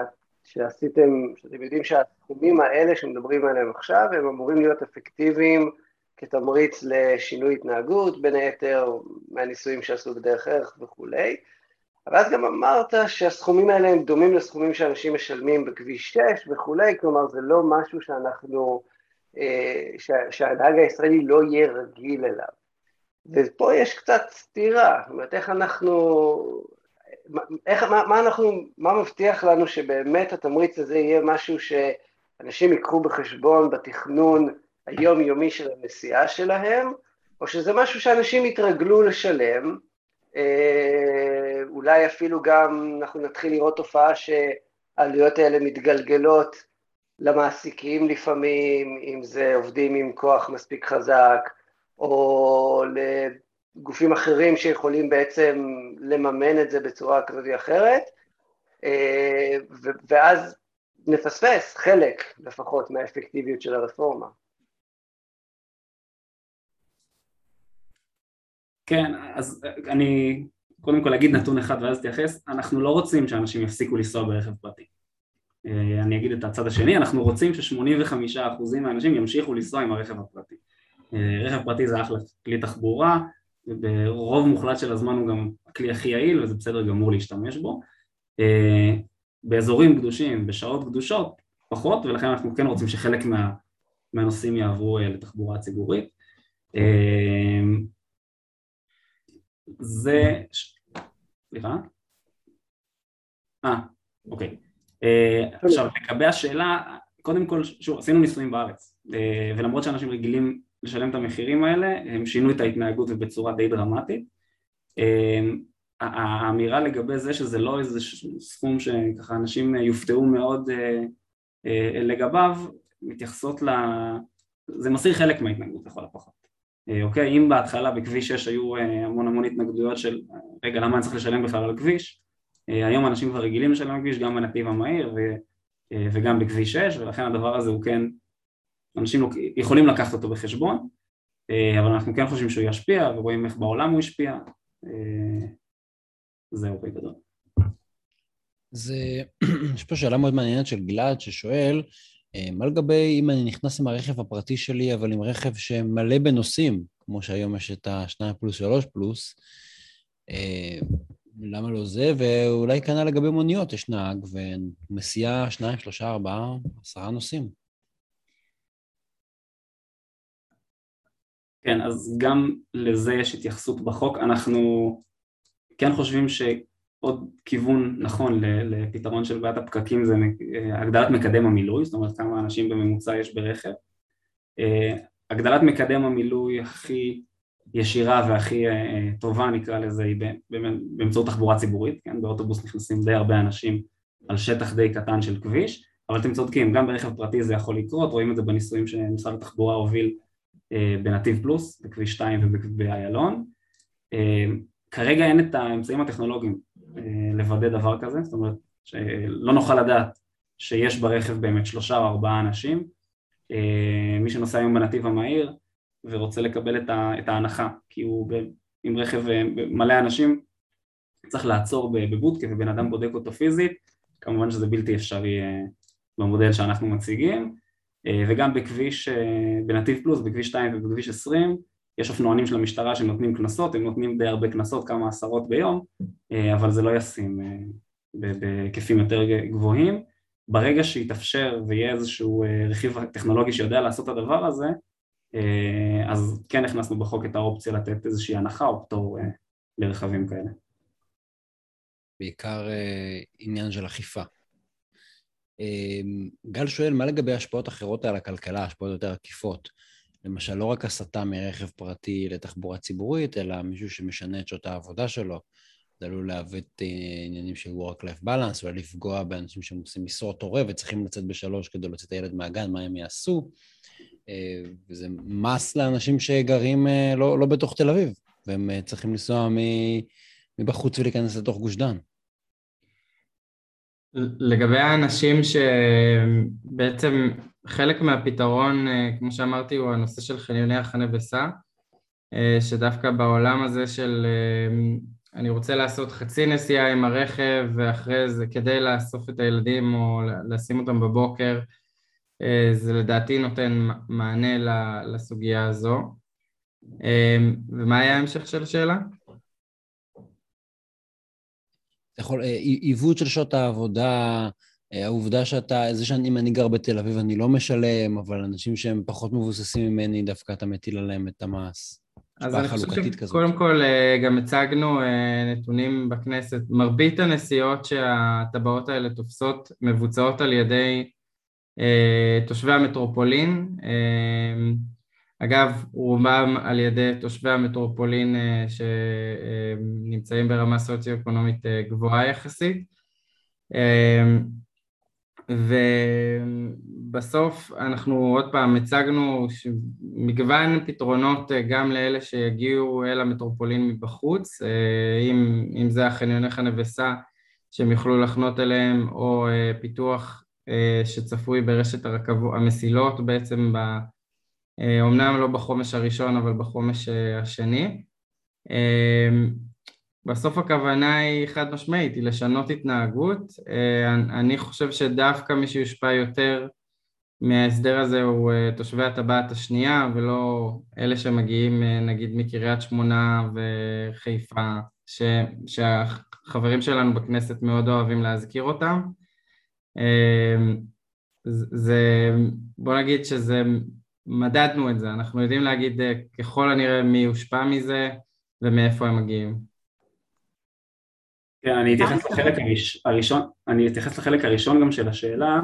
שעשיתם, שאתם יודעים שהתחומים האלה שמדברים עליהם עכשיו הם אמורים להיות אפקטיביים כתמריץ לשינוי התנהגות, בין היתר מהניסויים שעשו בדרך ערך וכולי. אבל אז גם אמרת שהסכומים האלה הם דומים לסכומים שאנשים משלמים בכביש 6 וכולי, כלומר זה לא משהו שאנחנו, אה, שהנהג הישראלי לא יהיה רגיל אליו. ופה יש קצת סתירה, זאת אומרת איך אנחנו, איך, מה, מה אנחנו, מה מבטיח לנו שבאמת התמריץ הזה יהיה משהו שאנשים ייקחו בחשבון בתכנון היומיומי של הנסיעה שלהם, או שזה משהו שאנשים יתרגלו לשלם, אה, אולי אפילו גם אנחנו נתחיל לראות תופעה שהעלויות האלה מתגלגלות למעסיקים לפעמים, אם זה עובדים עם כוח מספיק חזק, או לגופים אחרים שיכולים בעצם לממן את זה בצורה כזאת או אחרת, אה, ואז נפספס חלק לפחות מהאפקטיביות של הרפורמה. כן, אז אני קודם כל אגיד נתון אחד ואז אתייחס, אנחנו לא רוצים שאנשים יפסיקו לנסוע ברכב פרטי. אה, אני אגיד את הצד השני, אנחנו רוצים ש-85% מהאנשים ימשיכו לנסוע עם הרכב הפרטי. אה, רכב פרטי זה אחלה כלי תחבורה, וברוב מוחלט של הזמן הוא גם הכלי הכי יעיל וזה בסדר גמור להשתמש בו. אה, באזורים קדושים, בשעות קדושות, פחות, ולכן אנחנו כן רוצים שחלק מה, מהנוסעים יעברו לתחבורה ציבורית. זה... סליחה? אה, אוקיי. אה, עכשיו, לגבי השאלה, קודם כל, שוב, עשינו ניסויים בארץ, אה, ולמרות שאנשים רגילים לשלם את המחירים האלה, הם שינו את ההתנהגות ובצורה די דרמטית. אה, האמירה לגבי זה שזה לא איזה סכום שככה אנשים יופתעו מאוד לגביו, מתייחסות ל... זה מסיר חלק מההתנהגות לכל הפחות. אה, אוקיי, אם בהתחלה בכביש 6 היו אה, המון המון התנגדויות של רגע למה אני צריך לשלם בכלל על כביש, אה, היום אנשים כבר רגילים לשלם על כביש גם בנתיב המהיר וגם בכביש 6 ולכן הדבר הזה הוא כן, אנשים יכולים לקחת אותו בחשבון אבל אנחנו כן חושבים שהוא ישפיע ורואים איך בעולם הוא השפיע זהו בגדול. זה, יש פה שאלה מאוד מעניינת של גלעד ששואל, מה לגבי אם אני נכנס עם הרכב הפרטי שלי, אבל עם רכב שמלא בנוסעים, כמו שהיום יש את ה-2 פלוס 3 פלוס, אה, למה לא זה? ואולי כנ"ל לגבי מוניות, יש נהג ומסיעה שניים, שלושה, ארבעה, עשרה נוסעים. כן, אז גם לזה יש התייחסות בחוק. אנחנו כן חושבים שעוד כיוון נכון לפתרון של בעיית הפקקים זה הגדלת מקדם המילוי, זאת אומרת כמה אנשים בממוצע יש ברכב. אה, הגדלת מקדם המילוי הכי ישירה והכי אה, טובה נקרא לזה היא באמצעות תחבורה ציבורית, כן? באוטובוס נכנסים די הרבה אנשים על שטח די קטן של כביש, אבל אתם צודקים, גם ברכב פרטי זה יכול לקרות, רואים את זה בניסויים שמשרד התחבורה הוביל אה, בנתיב פלוס, בכביש 2 ובאיילון. אה, כרגע אין את האמצעים הטכנולוגיים לוודא דבר כזה, זאת אומרת שלא נוכל לדעת שיש ברכב באמת שלושה או ארבעה אנשים, מי שנוסע היום בנתיב המהיר ורוצה לקבל את, ההנחה, כי הוא עם רכב אה, מלא אנשים צריך לעצור בבודקה ובן אדם בודק אותו פיזית, כמובן שזה בלתי אפשרי אה, במודל שאנחנו מציגים, אה, וגם בכביש, בנתיב פלוס, בכביש 2 ובכביש 20, יש אופנוענים של המשטרה שנותנים קנסות, הם נותנים די הרבה קנסות, כמה עשרות ביום, אבל זה לא ישים בהיקפים יותר גבוהים. ברגע שיתאפשר ויהיה איזשהו רכיב טכנולוגי שיודע לעשות את הדבר הזה, אה, אז כן הכנסנו בחוק את האופציה לתת איזושהי הנחה או פטור אה, לרכבים כאלה. בעיקר אה, עניין של אכיפה. גל שואל, מה לגבי השפעות אחרות על הכלכלה, השפעות יותר עקיפות? למשל, לא רק הסטה מרכב פרטי לתחבורה ציבורית, אלא מישהו שמשנה את שעות העבודה שלו. זה עלול לעוות עניינים של work-life balance, אולי לפגוע באנשים שעושים משרות הורה וצריכים לצאת בשלוש כדי להוציא את הילד מהגן, מה הם יעשו. אה, וזה מס לאנשים שגרים אה, לא, לא בתוך תל אביב, והם אה, צריכים לנסוע מבחוץ ולהיכנס לתוך גוש דן. לגבי האנשים שבעצם חלק מהפתרון, כמו שאמרתי, הוא הנושא של חניוני החנה וסע, שדווקא בעולם הזה של אני רוצה לעשות חצי נסיעה עם הרכב ואחרי זה כדי לאסוף את הילדים או לשים אותם בבוקר אה, זה לדעתי נותן מענה לסוגיה הזו. אה, ומה היה ההמשך של השאלה? יכול, אה, עיוות של שעות העבודה, העובדה שאתה, זה שאם אני גר בתל אביב אני לא משלם, אבל אנשים שהם פחות מבוססים ממני, דווקא אתה מטיל עליהם את המס. אז אני חושב שקודם כל גם הצגנו נתונים בכנסת, מרבית הנסיעות שהטבעות האלה תופסות מבוצעות על ידי אה, תושבי המטרופולין, אה, אגב רובם על ידי תושבי המטרופולין אה, שנמצאים ברמה סוציו-אקונומית גבוהה יחסית. ובסוף אנחנו עוד פעם הצגנו מגוון פתרונות גם לאלה שיגיעו אל המטרופולין מבחוץ, אם, אם זה החניוני חנה וסע שהם יוכלו לחנות אליהם או פיתוח אה, שצפוי ברשת הרכבות, המסילות בעצם, ב, אומנם אה, לא בחומש הראשון אבל בחומש אה, השני. בסוף הכוונה היא חד משמעית, היא לשנות התנהגות. אני חושב שדווקא מי שיושפע יותר מההסדר הזה הוא תושבי הטבעת השנייה ולא אלה שמגיעים נגיד מקריית שמונה וחיפה ש, שהחברים שלנו בכנסת מאוד אוהבים להזכיר אותם זה, בוא נגיד שזה, מדדנו את זה, אנחנו יודעים להגיד אה, ככל הנראה מי יושפע מזה ומאיפה הם מגיעים. כן, אני אתייחס לחלק הראשון, אני אתייחס לחלק הראשון גם של השאלה,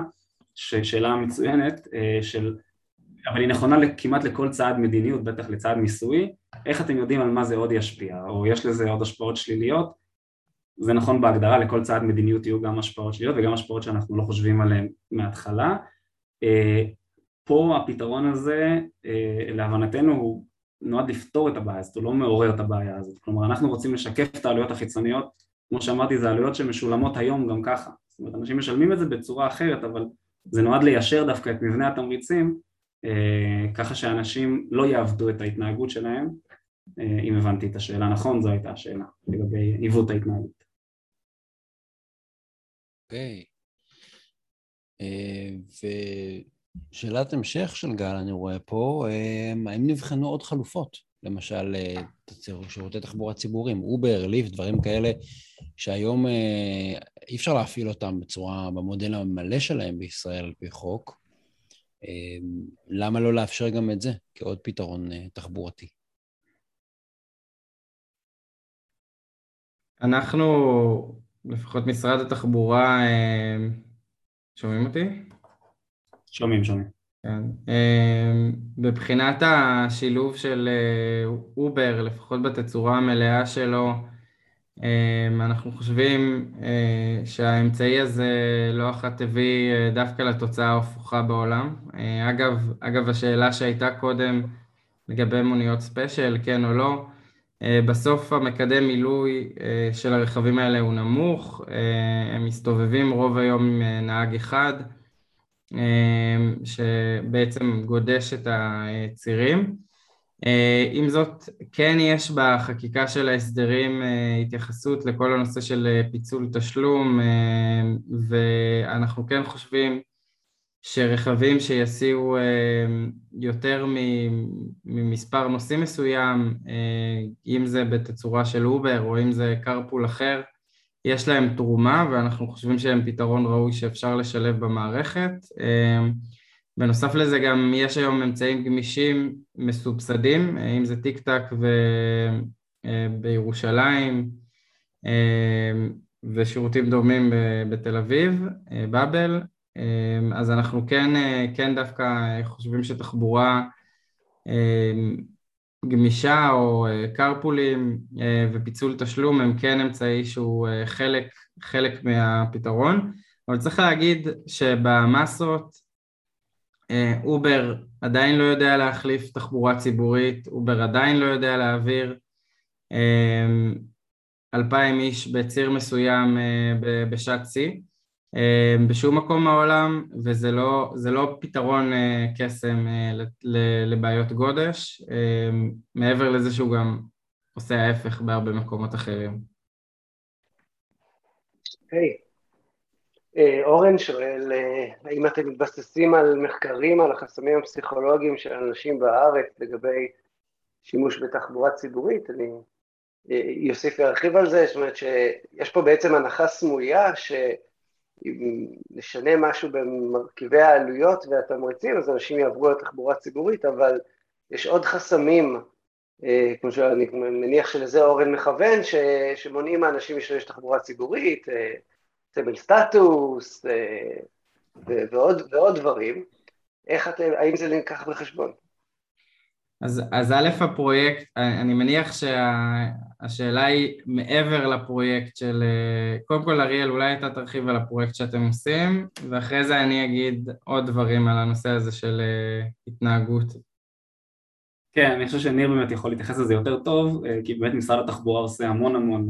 שאלה מצוינת, אה, של, אבל היא נכונה כמעט לכל צעד מדיניות, בטח לצעד מיסוי, איך אתם יודעים על מה זה עוד ישפיע, או יש לזה עוד השפעות שליליות, זה נכון בהגדרה, לכל צעד מדיניות יהיו גם השפעות שליליות וגם השפעות שאנחנו לא חושבים עליהן מההתחלה. אה, פה הפתרון הזה, אה, להבנתנו, הוא נועד לפתור את הבעיה הזאת, הוא לא מעורר את הבעיה הזאת. כלומר, אנחנו רוצים לשקף את העלויות החיצוניות, כמו שאמרתי, זה עלויות שמשולמות היום גם ככה. זאת אומרת, אנשים משלמים את זה בצורה אחרת, אבל זה נועד ליישר דווקא את מבנה התמריצים, אה, ככה שאנשים לא יעבדו את ההתנהגות שלהם. אם הבנתי את השאלה נכון, זו הייתה השאלה לגבי עיוות ההתנהגות. אוקיי. ושאלת המשך של גל, אני רואה פה, האם נבחנו עוד חלופות? למשל, שירותי תחבורה ציבוריים, אובר, ליפט, דברים כאלה, שהיום אי אפשר להפעיל אותם בצורה, במודל המלא שלהם בישראל על פי חוק. למה לא לאפשר גם את זה כעוד פתרון תחבורתי? אנחנו, לפחות משרד התחבורה, אה, שומעים אותי? שומעים, שומעים. כן. אה, בבחינת השילוב של אה, Uber, לפחות בתצורה המלאה שלו, אנחנו חושבים שהאמצעי הזה לא אחת הביא דווקא לתוצאה ההפוכה בעולם. אגב, אגב, השאלה שהייתה קודם לגבי מוניות ספיישל, כן או לא, אה, בסוף המקדם מילוי אה, של הרכבים האלה הוא נמוך, אה, הם מסתובבים רוב היום עם נהג אחד שבעצם גודש את הצירים. עם זאת, כן יש בחקיקה של ההסדרים התייחסות לכל הנושא של פיצול תשלום ואנחנו כן חושבים שרכבים שיסיעו אה, יותר ממספר נוסעים מסוים, אה, אם זה בתצורה של Uber או אם זה carpool אחר, יש להם תרומה ואנחנו חושבים שהם פתרון ראוי שאפשר לשלב במערכת. אה, בנוסף לזה גם יש היום אמצעים גמישים מסובסדים, אם זה טיק טק בירושלים ושירותים דומים בתל אביב, באבל, אמ, אז אנחנו כן, אה, כן דווקא חושבים שתחבורה אמ, גמישה או אה, אה, ופיצול תשלום הם כן אמצעי שהוא חלק, חלק מהפתרון, אבל צריך להגיד שבמסות Uber עדיין לא יודע להחליף תחבורה ציבורית, Uber עדיין לא יודע להעביר אלפיים איש בציר מסוים בשעת שיא בשום מקום בעולם, וזה לא, לא פתרון אה, קסם אה, לבעיות גודש, אמ, מעבר לזה שהוא גם עושה ההפך בהרבה מקומות אחרים. היי, hey. אה, אורן שואל, האם אתם מתבססים על מחקרים על החסמים הפסיכולוגיים של אנשים בארץ לגבי שימוש בתחבורה ציבורית? אני אוסיף וארחיב על זה, זאת אומרת שיש פה בעצם הנחה סמויה ש... אם נשנה משהו במרכיבי העלויות והתמריצים, אז אנשים יעברו לתחבורה ציבורית, אבל יש עוד חסמים, אה, כמו שאני מניח שלזה אורן מכוון, ש, שמונעים מאנשים להשתמש בתחבורה ציבורית, אה, סמל סטטוס אה, ועוד, ועוד דברים. איך אתם, האם זה נלקח בחשבון? אז, אז א', הפרויקט, אני מניח שהשאלה היא מעבר לפרויקט של... קודם כל, אריאל, אולי אתה תרחיב על הפרויקט שאתם עושים, ואחרי זה אני אגיד עוד דברים על הנושא הזה של אה, התנהגות. כן, אני חושב שניר באמת יכול להתייחס לזה יותר טוב, אה, כי באמת משרד התחבורה עושה המון המון,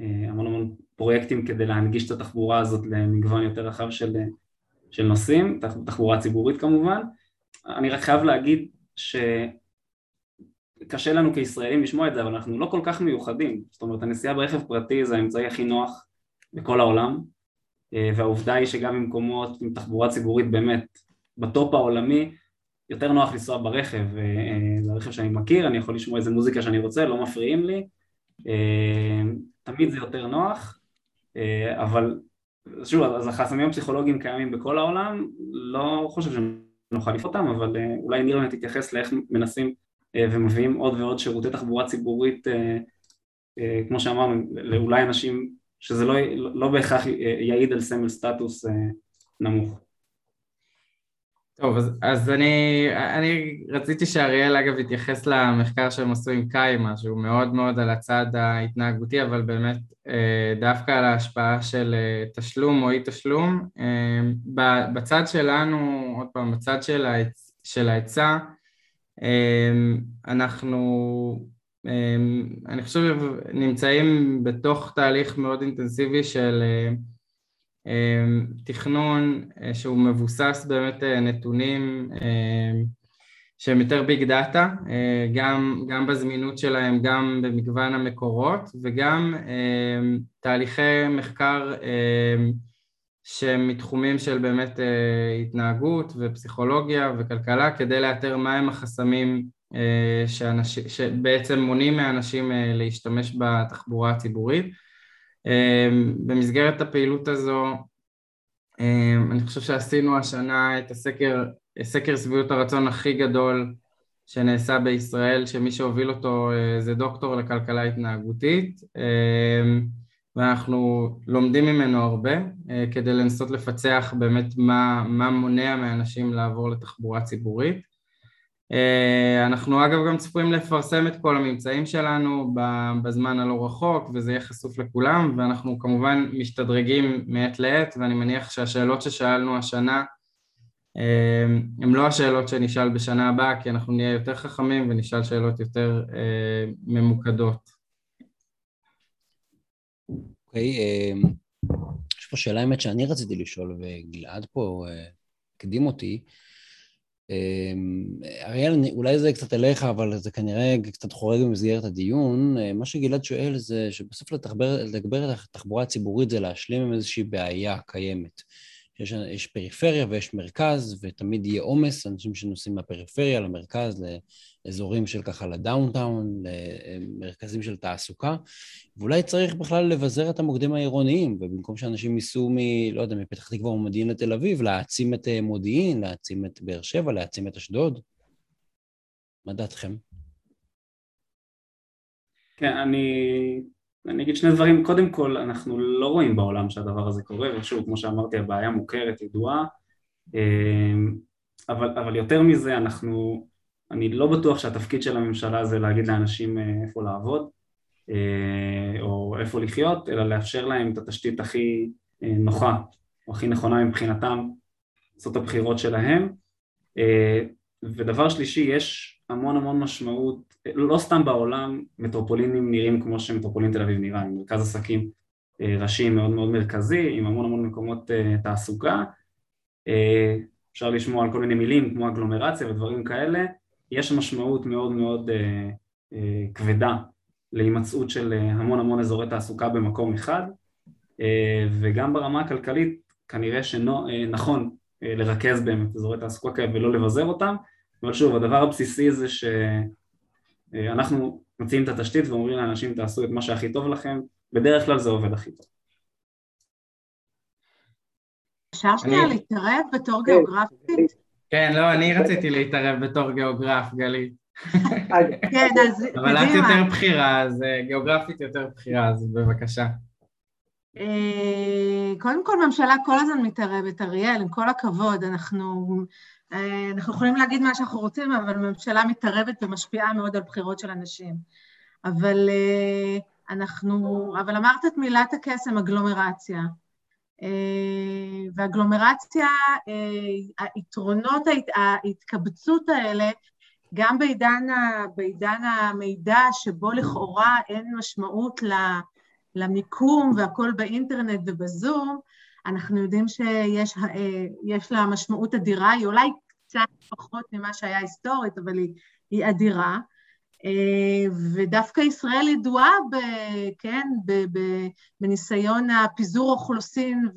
אה, המון המון פרויקטים כדי להנגיש את התחבורה הזאת למגוון יותר רחב של, של נושאים, תחבורה ציבורית כמובן. אני רק חייב להגיד ש... קשה לנו כישראלים לשמוע את זה, אבל אנחנו לא כל כך מיוחדים. זאת אומרת, הנסיעה ברכב פרטי זה האמצעי הכי נוח בכל העולם, אה, והעובדה היא שגם במקומות עם תחבורה ציבורית באמת בטופ העולמי, יותר נוח לנסוע ברכב, אה, אה, זה הרכב שאני מכיר, אני יכול לשמוע איזה מוזיקה שאני רוצה, לא מפריעים לי, תמיד זה יותר נוח, אבל שוב, אז החסמים הפסיכולוגיים קיימים בכל העולם, לא חושב שנוכל לפעול אותם, אבל אולי ניר תתייחס לאיך מנסים ומביאים עוד ועוד שירותי תחבורה ציבורית, אה, אה, כמו שאמרנו, לאולי אנשים שזה לא, לא בהכרח יעיד על סמל סטטוס נמוך. טוב, אז, אז אני, אני רציתי שאריאל אגב יתייחס למחקר שהם עשו עם קיימה, שהוא מאוד מאוד על הצד ההתנהגותי, אבל באמת דווקא על ההשפעה של תשלום או אי תשלום. בצד שלנו, עוד פעם, בצד של ההיצע, אנחנו, אמ, אני חושב, נמצאים בתוך תהליך מאוד אינטנסיבי של אמ, תכנון אה, שהוא מבוסס באמת אה, נתונים שהם יותר ביג דאטה, גם, גם בזמינות שלהם, גם במגוון המקורות וגם תהליכי מחקר שהם מתחומים של באמת התנהגות ופסיכולוגיה וכלכלה כדי לאתר מהם החסמים שאנש, שבעצם מונעים מאנשים להשתמש בתחבורה הציבורית. במסגרת הפעילות הזו אני חושב שעשינו השנה את הסקר, סקר שביעות הרצון הכי גדול שנעשה בישראל, שמי שהוביל אותו אה, זה דוקטור לכלכלה התנהגותית, אה, ואנחנו לומדים ממנו הרבה אה, כדי לנסות לפצח באמת מה, מה מונע מאנשים לעבור לתחבורה ציבורית. אנחנו אגב גם צפויים לפרסם את כל הממצאים שלנו בזמן הלא רחוק וזה יהיה חשוף לכולם ואנחנו כמובן משתדרגים מעת לעת ואני מניח שהשאלות ששאלנו השנה אמ, הם לא השאלות שנשאל בשנה הבאה, כי אנחנו נהיה יותר חכמים ונשאל שאלות יותר אה, ממוקדות. אוקיי, אמ, יש פה שאלה האמת שאני רציתי לשאול, וגלעד פה אה, הקדים אותי. אמ, אריאל, אולי זה קצת אליך, אבל זה כנראה קצת חורג במסגרת הדיון. אה, מה שגלעד שואל זה שבסוף לתגבר את התחבורה הציבורית זה להשלים עם איזושהי בעיה קיימת. יש, יש פריפריה ויש מרכז, ותמיד יהיה עומס, אנשים שנוסעים מהפריפריה למרכז, לאזורים של ככה לדאונטאון, למרכזים של תעסוקה, ואולי צריך בכלל לבזר את המוקדים העירוניים, ובמקום שאנשים ייסעו מ... לא יודע, מפתח תקווה או מודיעין לתל אביב, להעצים את אה, מודיעין, להעצים את באר שבע, להעצים את אשדוד. מה דעתכם? כן, אני אני אגיד שני דברים, קודם כל אנחנו לא רואים בעולם שהדבר הזה קורה, ושוב כמו שאמרתי הבעיה מוכרת, ידועה, אמ, אבל, אבל יותר מזה אנחנו, אני לא בטוח שהתפקיד של הממשלה זה להגיד לאנשים אה, איפה לעבוד אה, או איפה לחיות, אלא לאפשר להם את התשתית הכי אה, נוחה או הכי נכונה מבחינתם לעשות את הבחירות שלהם. ודבר שלישי, יש המון המון משמעות, לא סתם בעולם מטרופולינים נראים כמו שמטרופולין תל אביב נראה, עם מרכז עסקים ראשי מאוד מאוד מרכזי, עם המון המון מקומות תעסוקה, אפשר לשמוע על כל מיני מילים כמו אגלומרציה ודברים כאלה, יש משמעות מאוד מאוד כבדה להימצאות של המון המון אזורי תעסוקה במקום אחד, וגם ברמה הכלכלית כנראה שנכון לרכז באמת אזורי תעסוקה כאלה ולא לבזר אותם, אבל שוב, הדבר הבסיסי זה שאנחנו מציעים את התשתית ואומרים לאנשים תעשו את מה שהכי טוב לכם, בדרך כלל זה עובד הכי טוב. אפשר שנייה להתערב בתור כן. גיאוגרפית? כן, לא, אני רציתי להתערב בתור גיאוגרף, גלית. כן, אז אבל את יותר בכירה, אז אה, גיאוגרפית יותר בכירה, אז בבקשה. אה, קודם כל, ממשלה כל הזמן מתערבת, אריאל, עם כל הכבוד, אנחנו, אה, אנחנו יכולים להגיד מה שאנחנו רוצים, אבל ממשלה מתערבת ומשפיעה מאוד על בחירות של אנשים. אבל אנחנו, אבל אמרת את מילת הקסם, אגלומרציה. ואגלומרציה, היתרונות, ההתקבצות האלה, גם בעידן, בעידן המידע שבו לכאורה אין משמעות. למיקום והכל באינטרנט ובזום, אנחנו יודעים שיש אה, לה משמעות אדירה, היא אולי קצת פחות ממה שהיה היסטורית, אבל היא, היא אדירה. אה, ודווקא ישראל ידועה, ב, כן, ב, ב, בניסיון הפיזור אוכלוסין,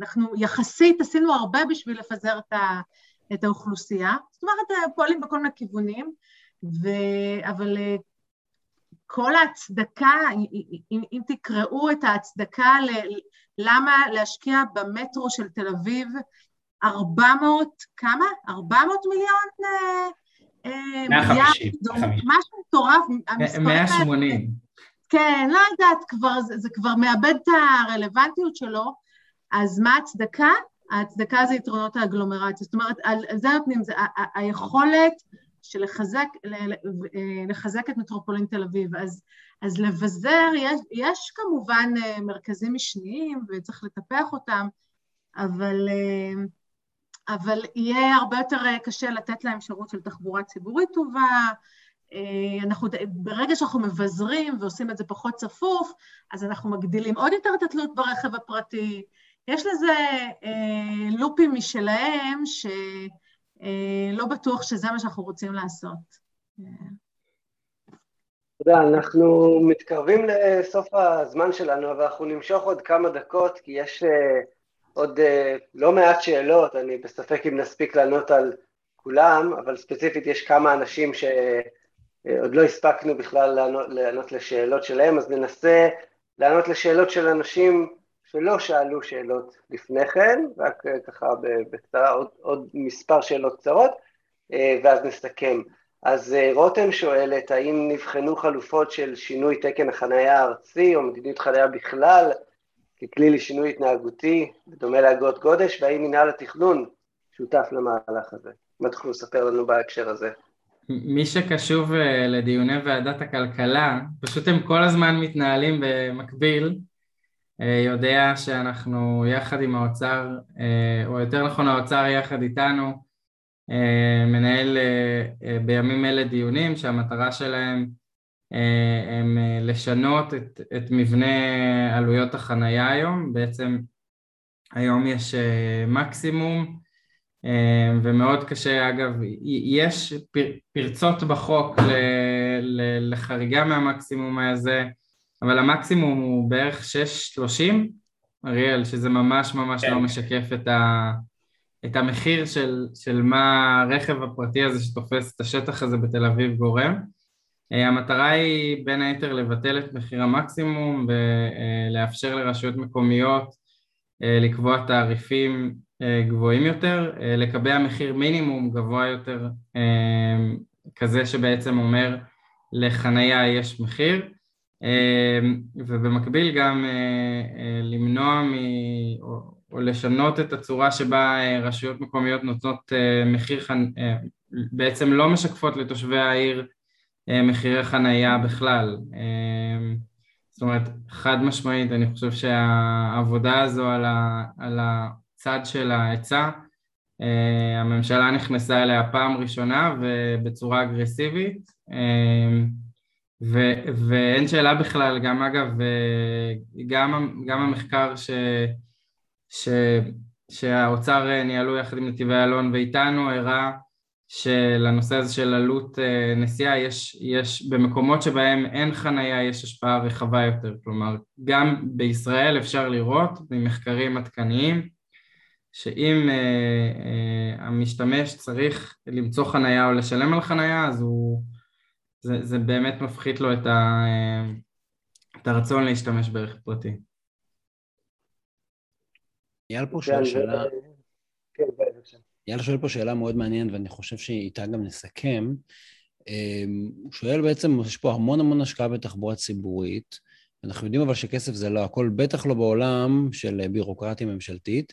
ואנחנו יחסית עשינו הרבה בשביל לפזר את, ה, את האוכלוסייה. זאת אומרת, פועלים בכל מיני כיוונים, ו, אבל אה, כל ההצדקה, אם, אם תקראו את ההצדקה ל, למה להשקיע במטרו של תל אביב 400, כמה? 400 מיליון? 150. אה, משהו מטורף. 180. כן, לא יודעת, כבר, זה, זה כבר מאבד את הרלוונטיות שלו, אז מה ההצדקה? ההצדקה זה יתרונות האגלומרציה. זאת אומרת, על, על זה נותנים, זה, ה, היכולת של לחזק, אה, לחזק את מטרופולין תל אביב. אז, אז לבזר, יש, יש כמובן אה, מרכזים משניים וצריך לטפח אותם, אבל, אבל יהיה הרבה יותר קשה לתת להם שירות של תחבורה ציבורית טובה. אנחנו, ברגע שאנחנו מבזרים ועושים את זה פחות צפוף, אז אנחנו מגדילים עוד יותר את התלות ברכב הפרטי. יש לזה אה, לופים משלהם, ש... אה, לא בטוח שזה מה שאנחנו רוצים לעשות. תודה, אנחנו מתקרבים לסוף הזמן שלנו, אבל אנחנו נמשוך עוד כמה דקות, כי יש, אה, עוד לא מעט שאלות, אני בספק אם נספיק לענות על כולם, אבל ספציפית יש כמה אנשים שעוד לא הספקנו בכלל לענות, לענות לשאלות שלהם, אז ננסה לענות לשאלות של אנשים שלא שאלו שאלות לפני כן, רק ככה בקצרה עוד, עוד מספר שאלות קצרות, ואז נסכם. אז רותם שואלת, האם נבחנו חלופות של שינוי תקן החנייה הארצי או מדיניות חנייה בכלל ככלי לשינוי התנהגותי, בדומה לאגרות גודש, והאם מנהל התכנון שותף למהלך הזה? מה תוכלו לספר לנו בהקשר הזה? מי שקשוב לדיוני ועדת הכלכלה, פשוט הם כל הזמן מתנהלים במקביל, יודע שאנחנו יחד עם האוצר, או יותר נכון האוצר יחד איתנו, מנהל בימים אלה דיונים שהמטרה שלהם הם לשנות את, את מבנה עלויות החנייה היום, בעצם היום יש מקסימום ומאוד קשה, אגב, יש פרצות בחוק לחריגה מהמקסימום הזה, אבל המקסימום הוא בערך 6.30, אריאל, שזה ממש ממש לא כן. לא משקף את, ה, את המחיר של, של מה הרכב הפרטי הזה שתופס את השטח הזה בתל אביב גורם. אה, המטרה היא בין היתר לבטל את מחיר המקסימום ולאפשר לרשויות מקומיות אה, לקבוע תעריפים אה, גבוהים יותר, לקבע מחיר מינימום גבוה יותר, כזה שבעצם אומר לחנייה יש מחיר, ובמקביל גם למנוע מ... או לשנות את הצורה שבה רשויות מקומיות נותנות מחיר, בעצם לא משקפות לתושבי העיר מחירי חנייה בכלל. אה, זאת אומרת, חד משמעית, אני חושב שהעבודה הזו על, ה, על הצד של ההיצע, אה, הממשלה נכנסה אליה פעם ראשונה ובצורה אגרסיבית, ו, ואין שאלה בכלל, גם אגב, גם, גם המחקר ש, ש, שהאוצר ניהלו יחד עם נתיבי אלון ואיתנו הראה שלנושא הזה של עלות אה, נסיעה יש, יש במקומות שבהם אין חנייה יש השפעה רחבה יותר, כלומר גם בישראל אפשר לראות ממחקרים עדכניים שאם uh, uh, המשתמש צריך למצוא חנייה או לשלם על חנייה אז הוא, זה, זה באמת מפחית לו את, ה, uh, את הרצון להשתמש ברכב פרטי. אייל פה שואל שאלה... כן, יאללה שואל פה שאלה מאוד מעניינת, ואני חושב שאיתה גם נסכם. אמ, הוא שואל בעצם, יש פה המון המון השקעה בתחבורה ציבורית, אנחנו יודעים אבל שכסף זה לא הכל, בטח לא בעולם של בירוקרטיה ממשלתית,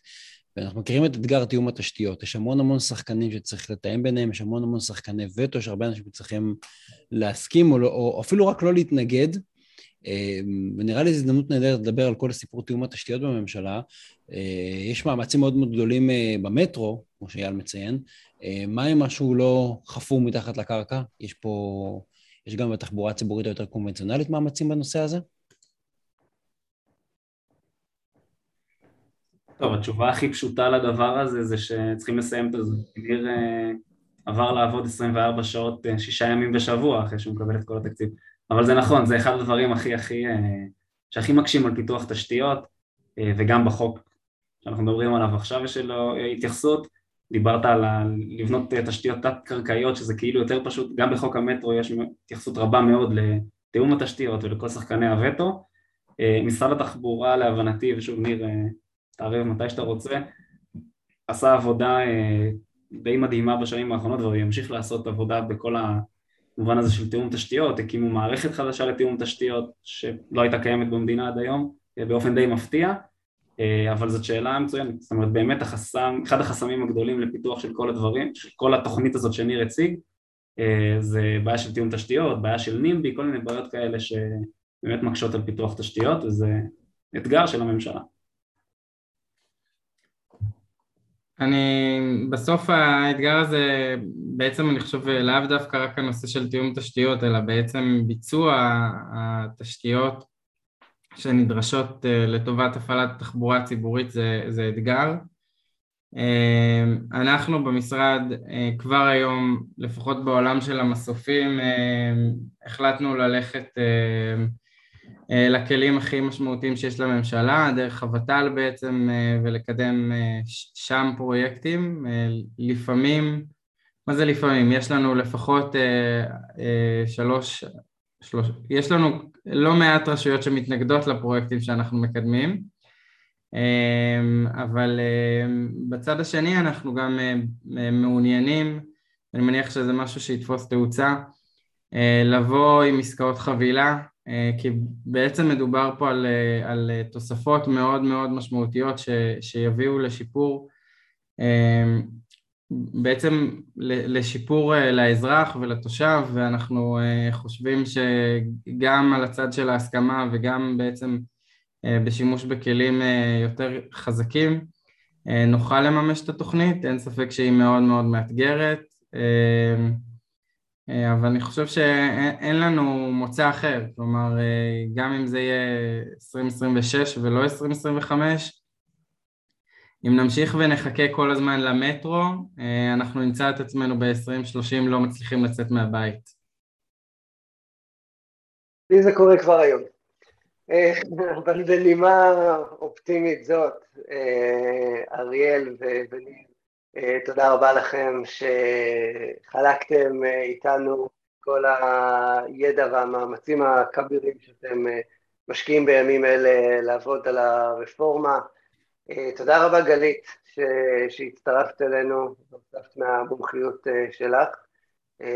ואנחנו מכירים את אתגר תיאום התשתיות. יש המון המון שחקנים שצריך לתאם ביניהם, יש המון המון שחקני וטו, יש הרבה אנשים שצריכים להסכים, או, לא, או אפילו רק לא להתנגד. אמ, ונראה לי זו הזדמנות נהדרת לדבר על כל הסיפור תיאום התשתיות בממשלה. אה, יש מאמצים מאוד מאוד גדולים אה, במטרו, כמו שאייל מציין. אה, מה אם משהו לא חפור מתחת לקרקע? יש פה, יש גם בתחבורה הציבורית היותר קונבנציונלית מאמצים בנושא הזה? טוב, התשובה הכי פשוטה לדבר הזה זה שצריכים לסיים את זה. ניר עבר לעבוד 24 שעות, שישה ימים בשבוע אחרי שהוא מקבל את כל התקציב. אבל זה נכון, זה אחד הדברים הכי הכי, שהכי מקשים על פיתוח תשתיות, וגם בחוק שאנחנו מדברים עליו עכשיו יש לו התייחסות, דיברת על לבנות תשתיות תת-קרקעיות שזה כאילו יותר פשוט, גם בחוק המטרו יש התייחסות רבה מאוד לתיאום התשתיות ולכל שחקני הווטו. משרד התחבורה להבנתי, ושוב ניר תערב מתי שאתה רוצה, עשה עבודה די מדהימה בשנים האחרונות והוא ימשיך לעשות עבודה בכל המובן הזה של תיאום תשתיות, הקימו מערכת חדשה לתיאום תשתיות שלא הייתה קיימת במדינה עד היום באופן די מפתיע. אה, אבל זאת שאלה מצוינת, זאת אומרת באמת החסם, אחד החסמים הגדולים לפיתוח של כל הדברים, של כל התוכנית הזאת שניר הציג אה, זה בעיה של תיאום תשתיות, בעיה של נימבי, כל מיני בעיות כאלה שבאמת מקשות על פיתוח תשתיות וזה אתגר של הממשלה. אני, בסוף האתגר הזה, בעצם אני חושב לאו דווקא רק הנושא של תיאום תשתיות, אלא בעצם ביצוע התשתיות שנדרשות אה, לטובת הפעלת תחבורה ציבורית זה, זה אתגר. אה, אנחנו במשרד אה, כבר היום, לפחות בעולם של המסופים, החלטנו ללכת לכלים הכי משמעותיים שיש לממשלה, דרך הוות"ל בעצם, ולקדם שם פרויקטים. לפעמים, מה זה לפעמים? יש לנו לפחות שלוש, שלוש, יש לנו לא מעט רשויות שמתנגדות לפרויקטים שאנחנו מקדמים, אבל בצד השני אנחנו גם מעוניינים, אני מניח שזה משהו שיתפוס תאוצה, לבוא עם עסקאות חבילה, כי בעצם מדובר פה על, על תוספות מאוד מאוד משמעותיות ש, שיביאו לשיפור בעצם לשיפור לאזרח ולתושב ואנחנו חושבים שגם על הצד של ההסכמה וגם בעצם בשימוש בכלים יותר חזקים נוכל לממש את התוכנית, אין ספק שהיא מאוד מאוד מאתגרת אבל אני חושב שאין לנו מוצא אחר, כלומר גם אם זה יהיה 2026 ולא 2025 אם נמשיך ונחכה כל הזמן למטרו, אנחנו נמצא את עצמנו ב-2030 לא מצליחים לצאת מהבית. לי זה קורה כבר היום. אבל בנימה אופטימית זאת, אריאל ובניר, תודה רבה לכם שחלקתם איתנו כל הידע והמאמצים הכבירים שאתם משקיעים בימים אלה לעבוד על הרפורמה. תודה רבה גלית שהצטרפת אלינו והוספת מהמומחיות שלך.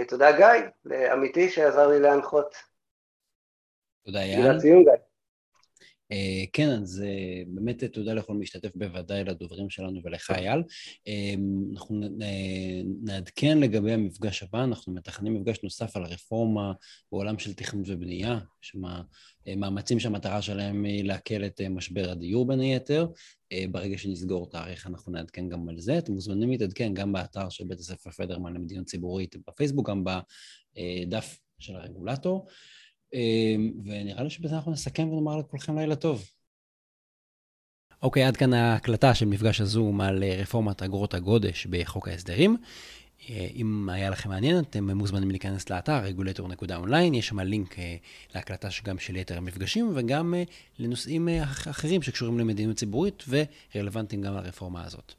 תודה גיא, לאמיתי שעזר לי להנחות. תודה יאל. גיא. כן, אז באמת תודה לכל משתתף, בוודאי לדוברים שלנו ולך אייל. אנחנו נעדכן לגבי המפגש הבא, אנחנו מתכננים מפגש נוסף על הרפורמה בעולם של תכנון ובנייה, מאמצים שהמטרה שלהם היא להקל את משבר הדיור בין היתר. ברגע שנסגור תאריך אנחנו נעדכן גם על זה. אתם מוזמנים להתעדכן גם באתר של בית הספר פדרמן למדיניות ציבורית בפייסבוק, גם בדף של הרגולטור. ונראה לי שבזה אנחנו נסכם ונאמר לכולכם לילה טוב. אוקיי, עד כאן ההקלטה של מפגש הזום על רפורמת אגרות הגודש בחוק ההסדרים. אם היה לכם מעניין, אתם מוזמנים להיכנס לאתר regulator.online, יש שם לינק להקלטה גם של יתר המפגשים וגם לנושאים אחרים שקשורים למדיניות ציבורית ורלוונטיים גם לרפורמה הזאת.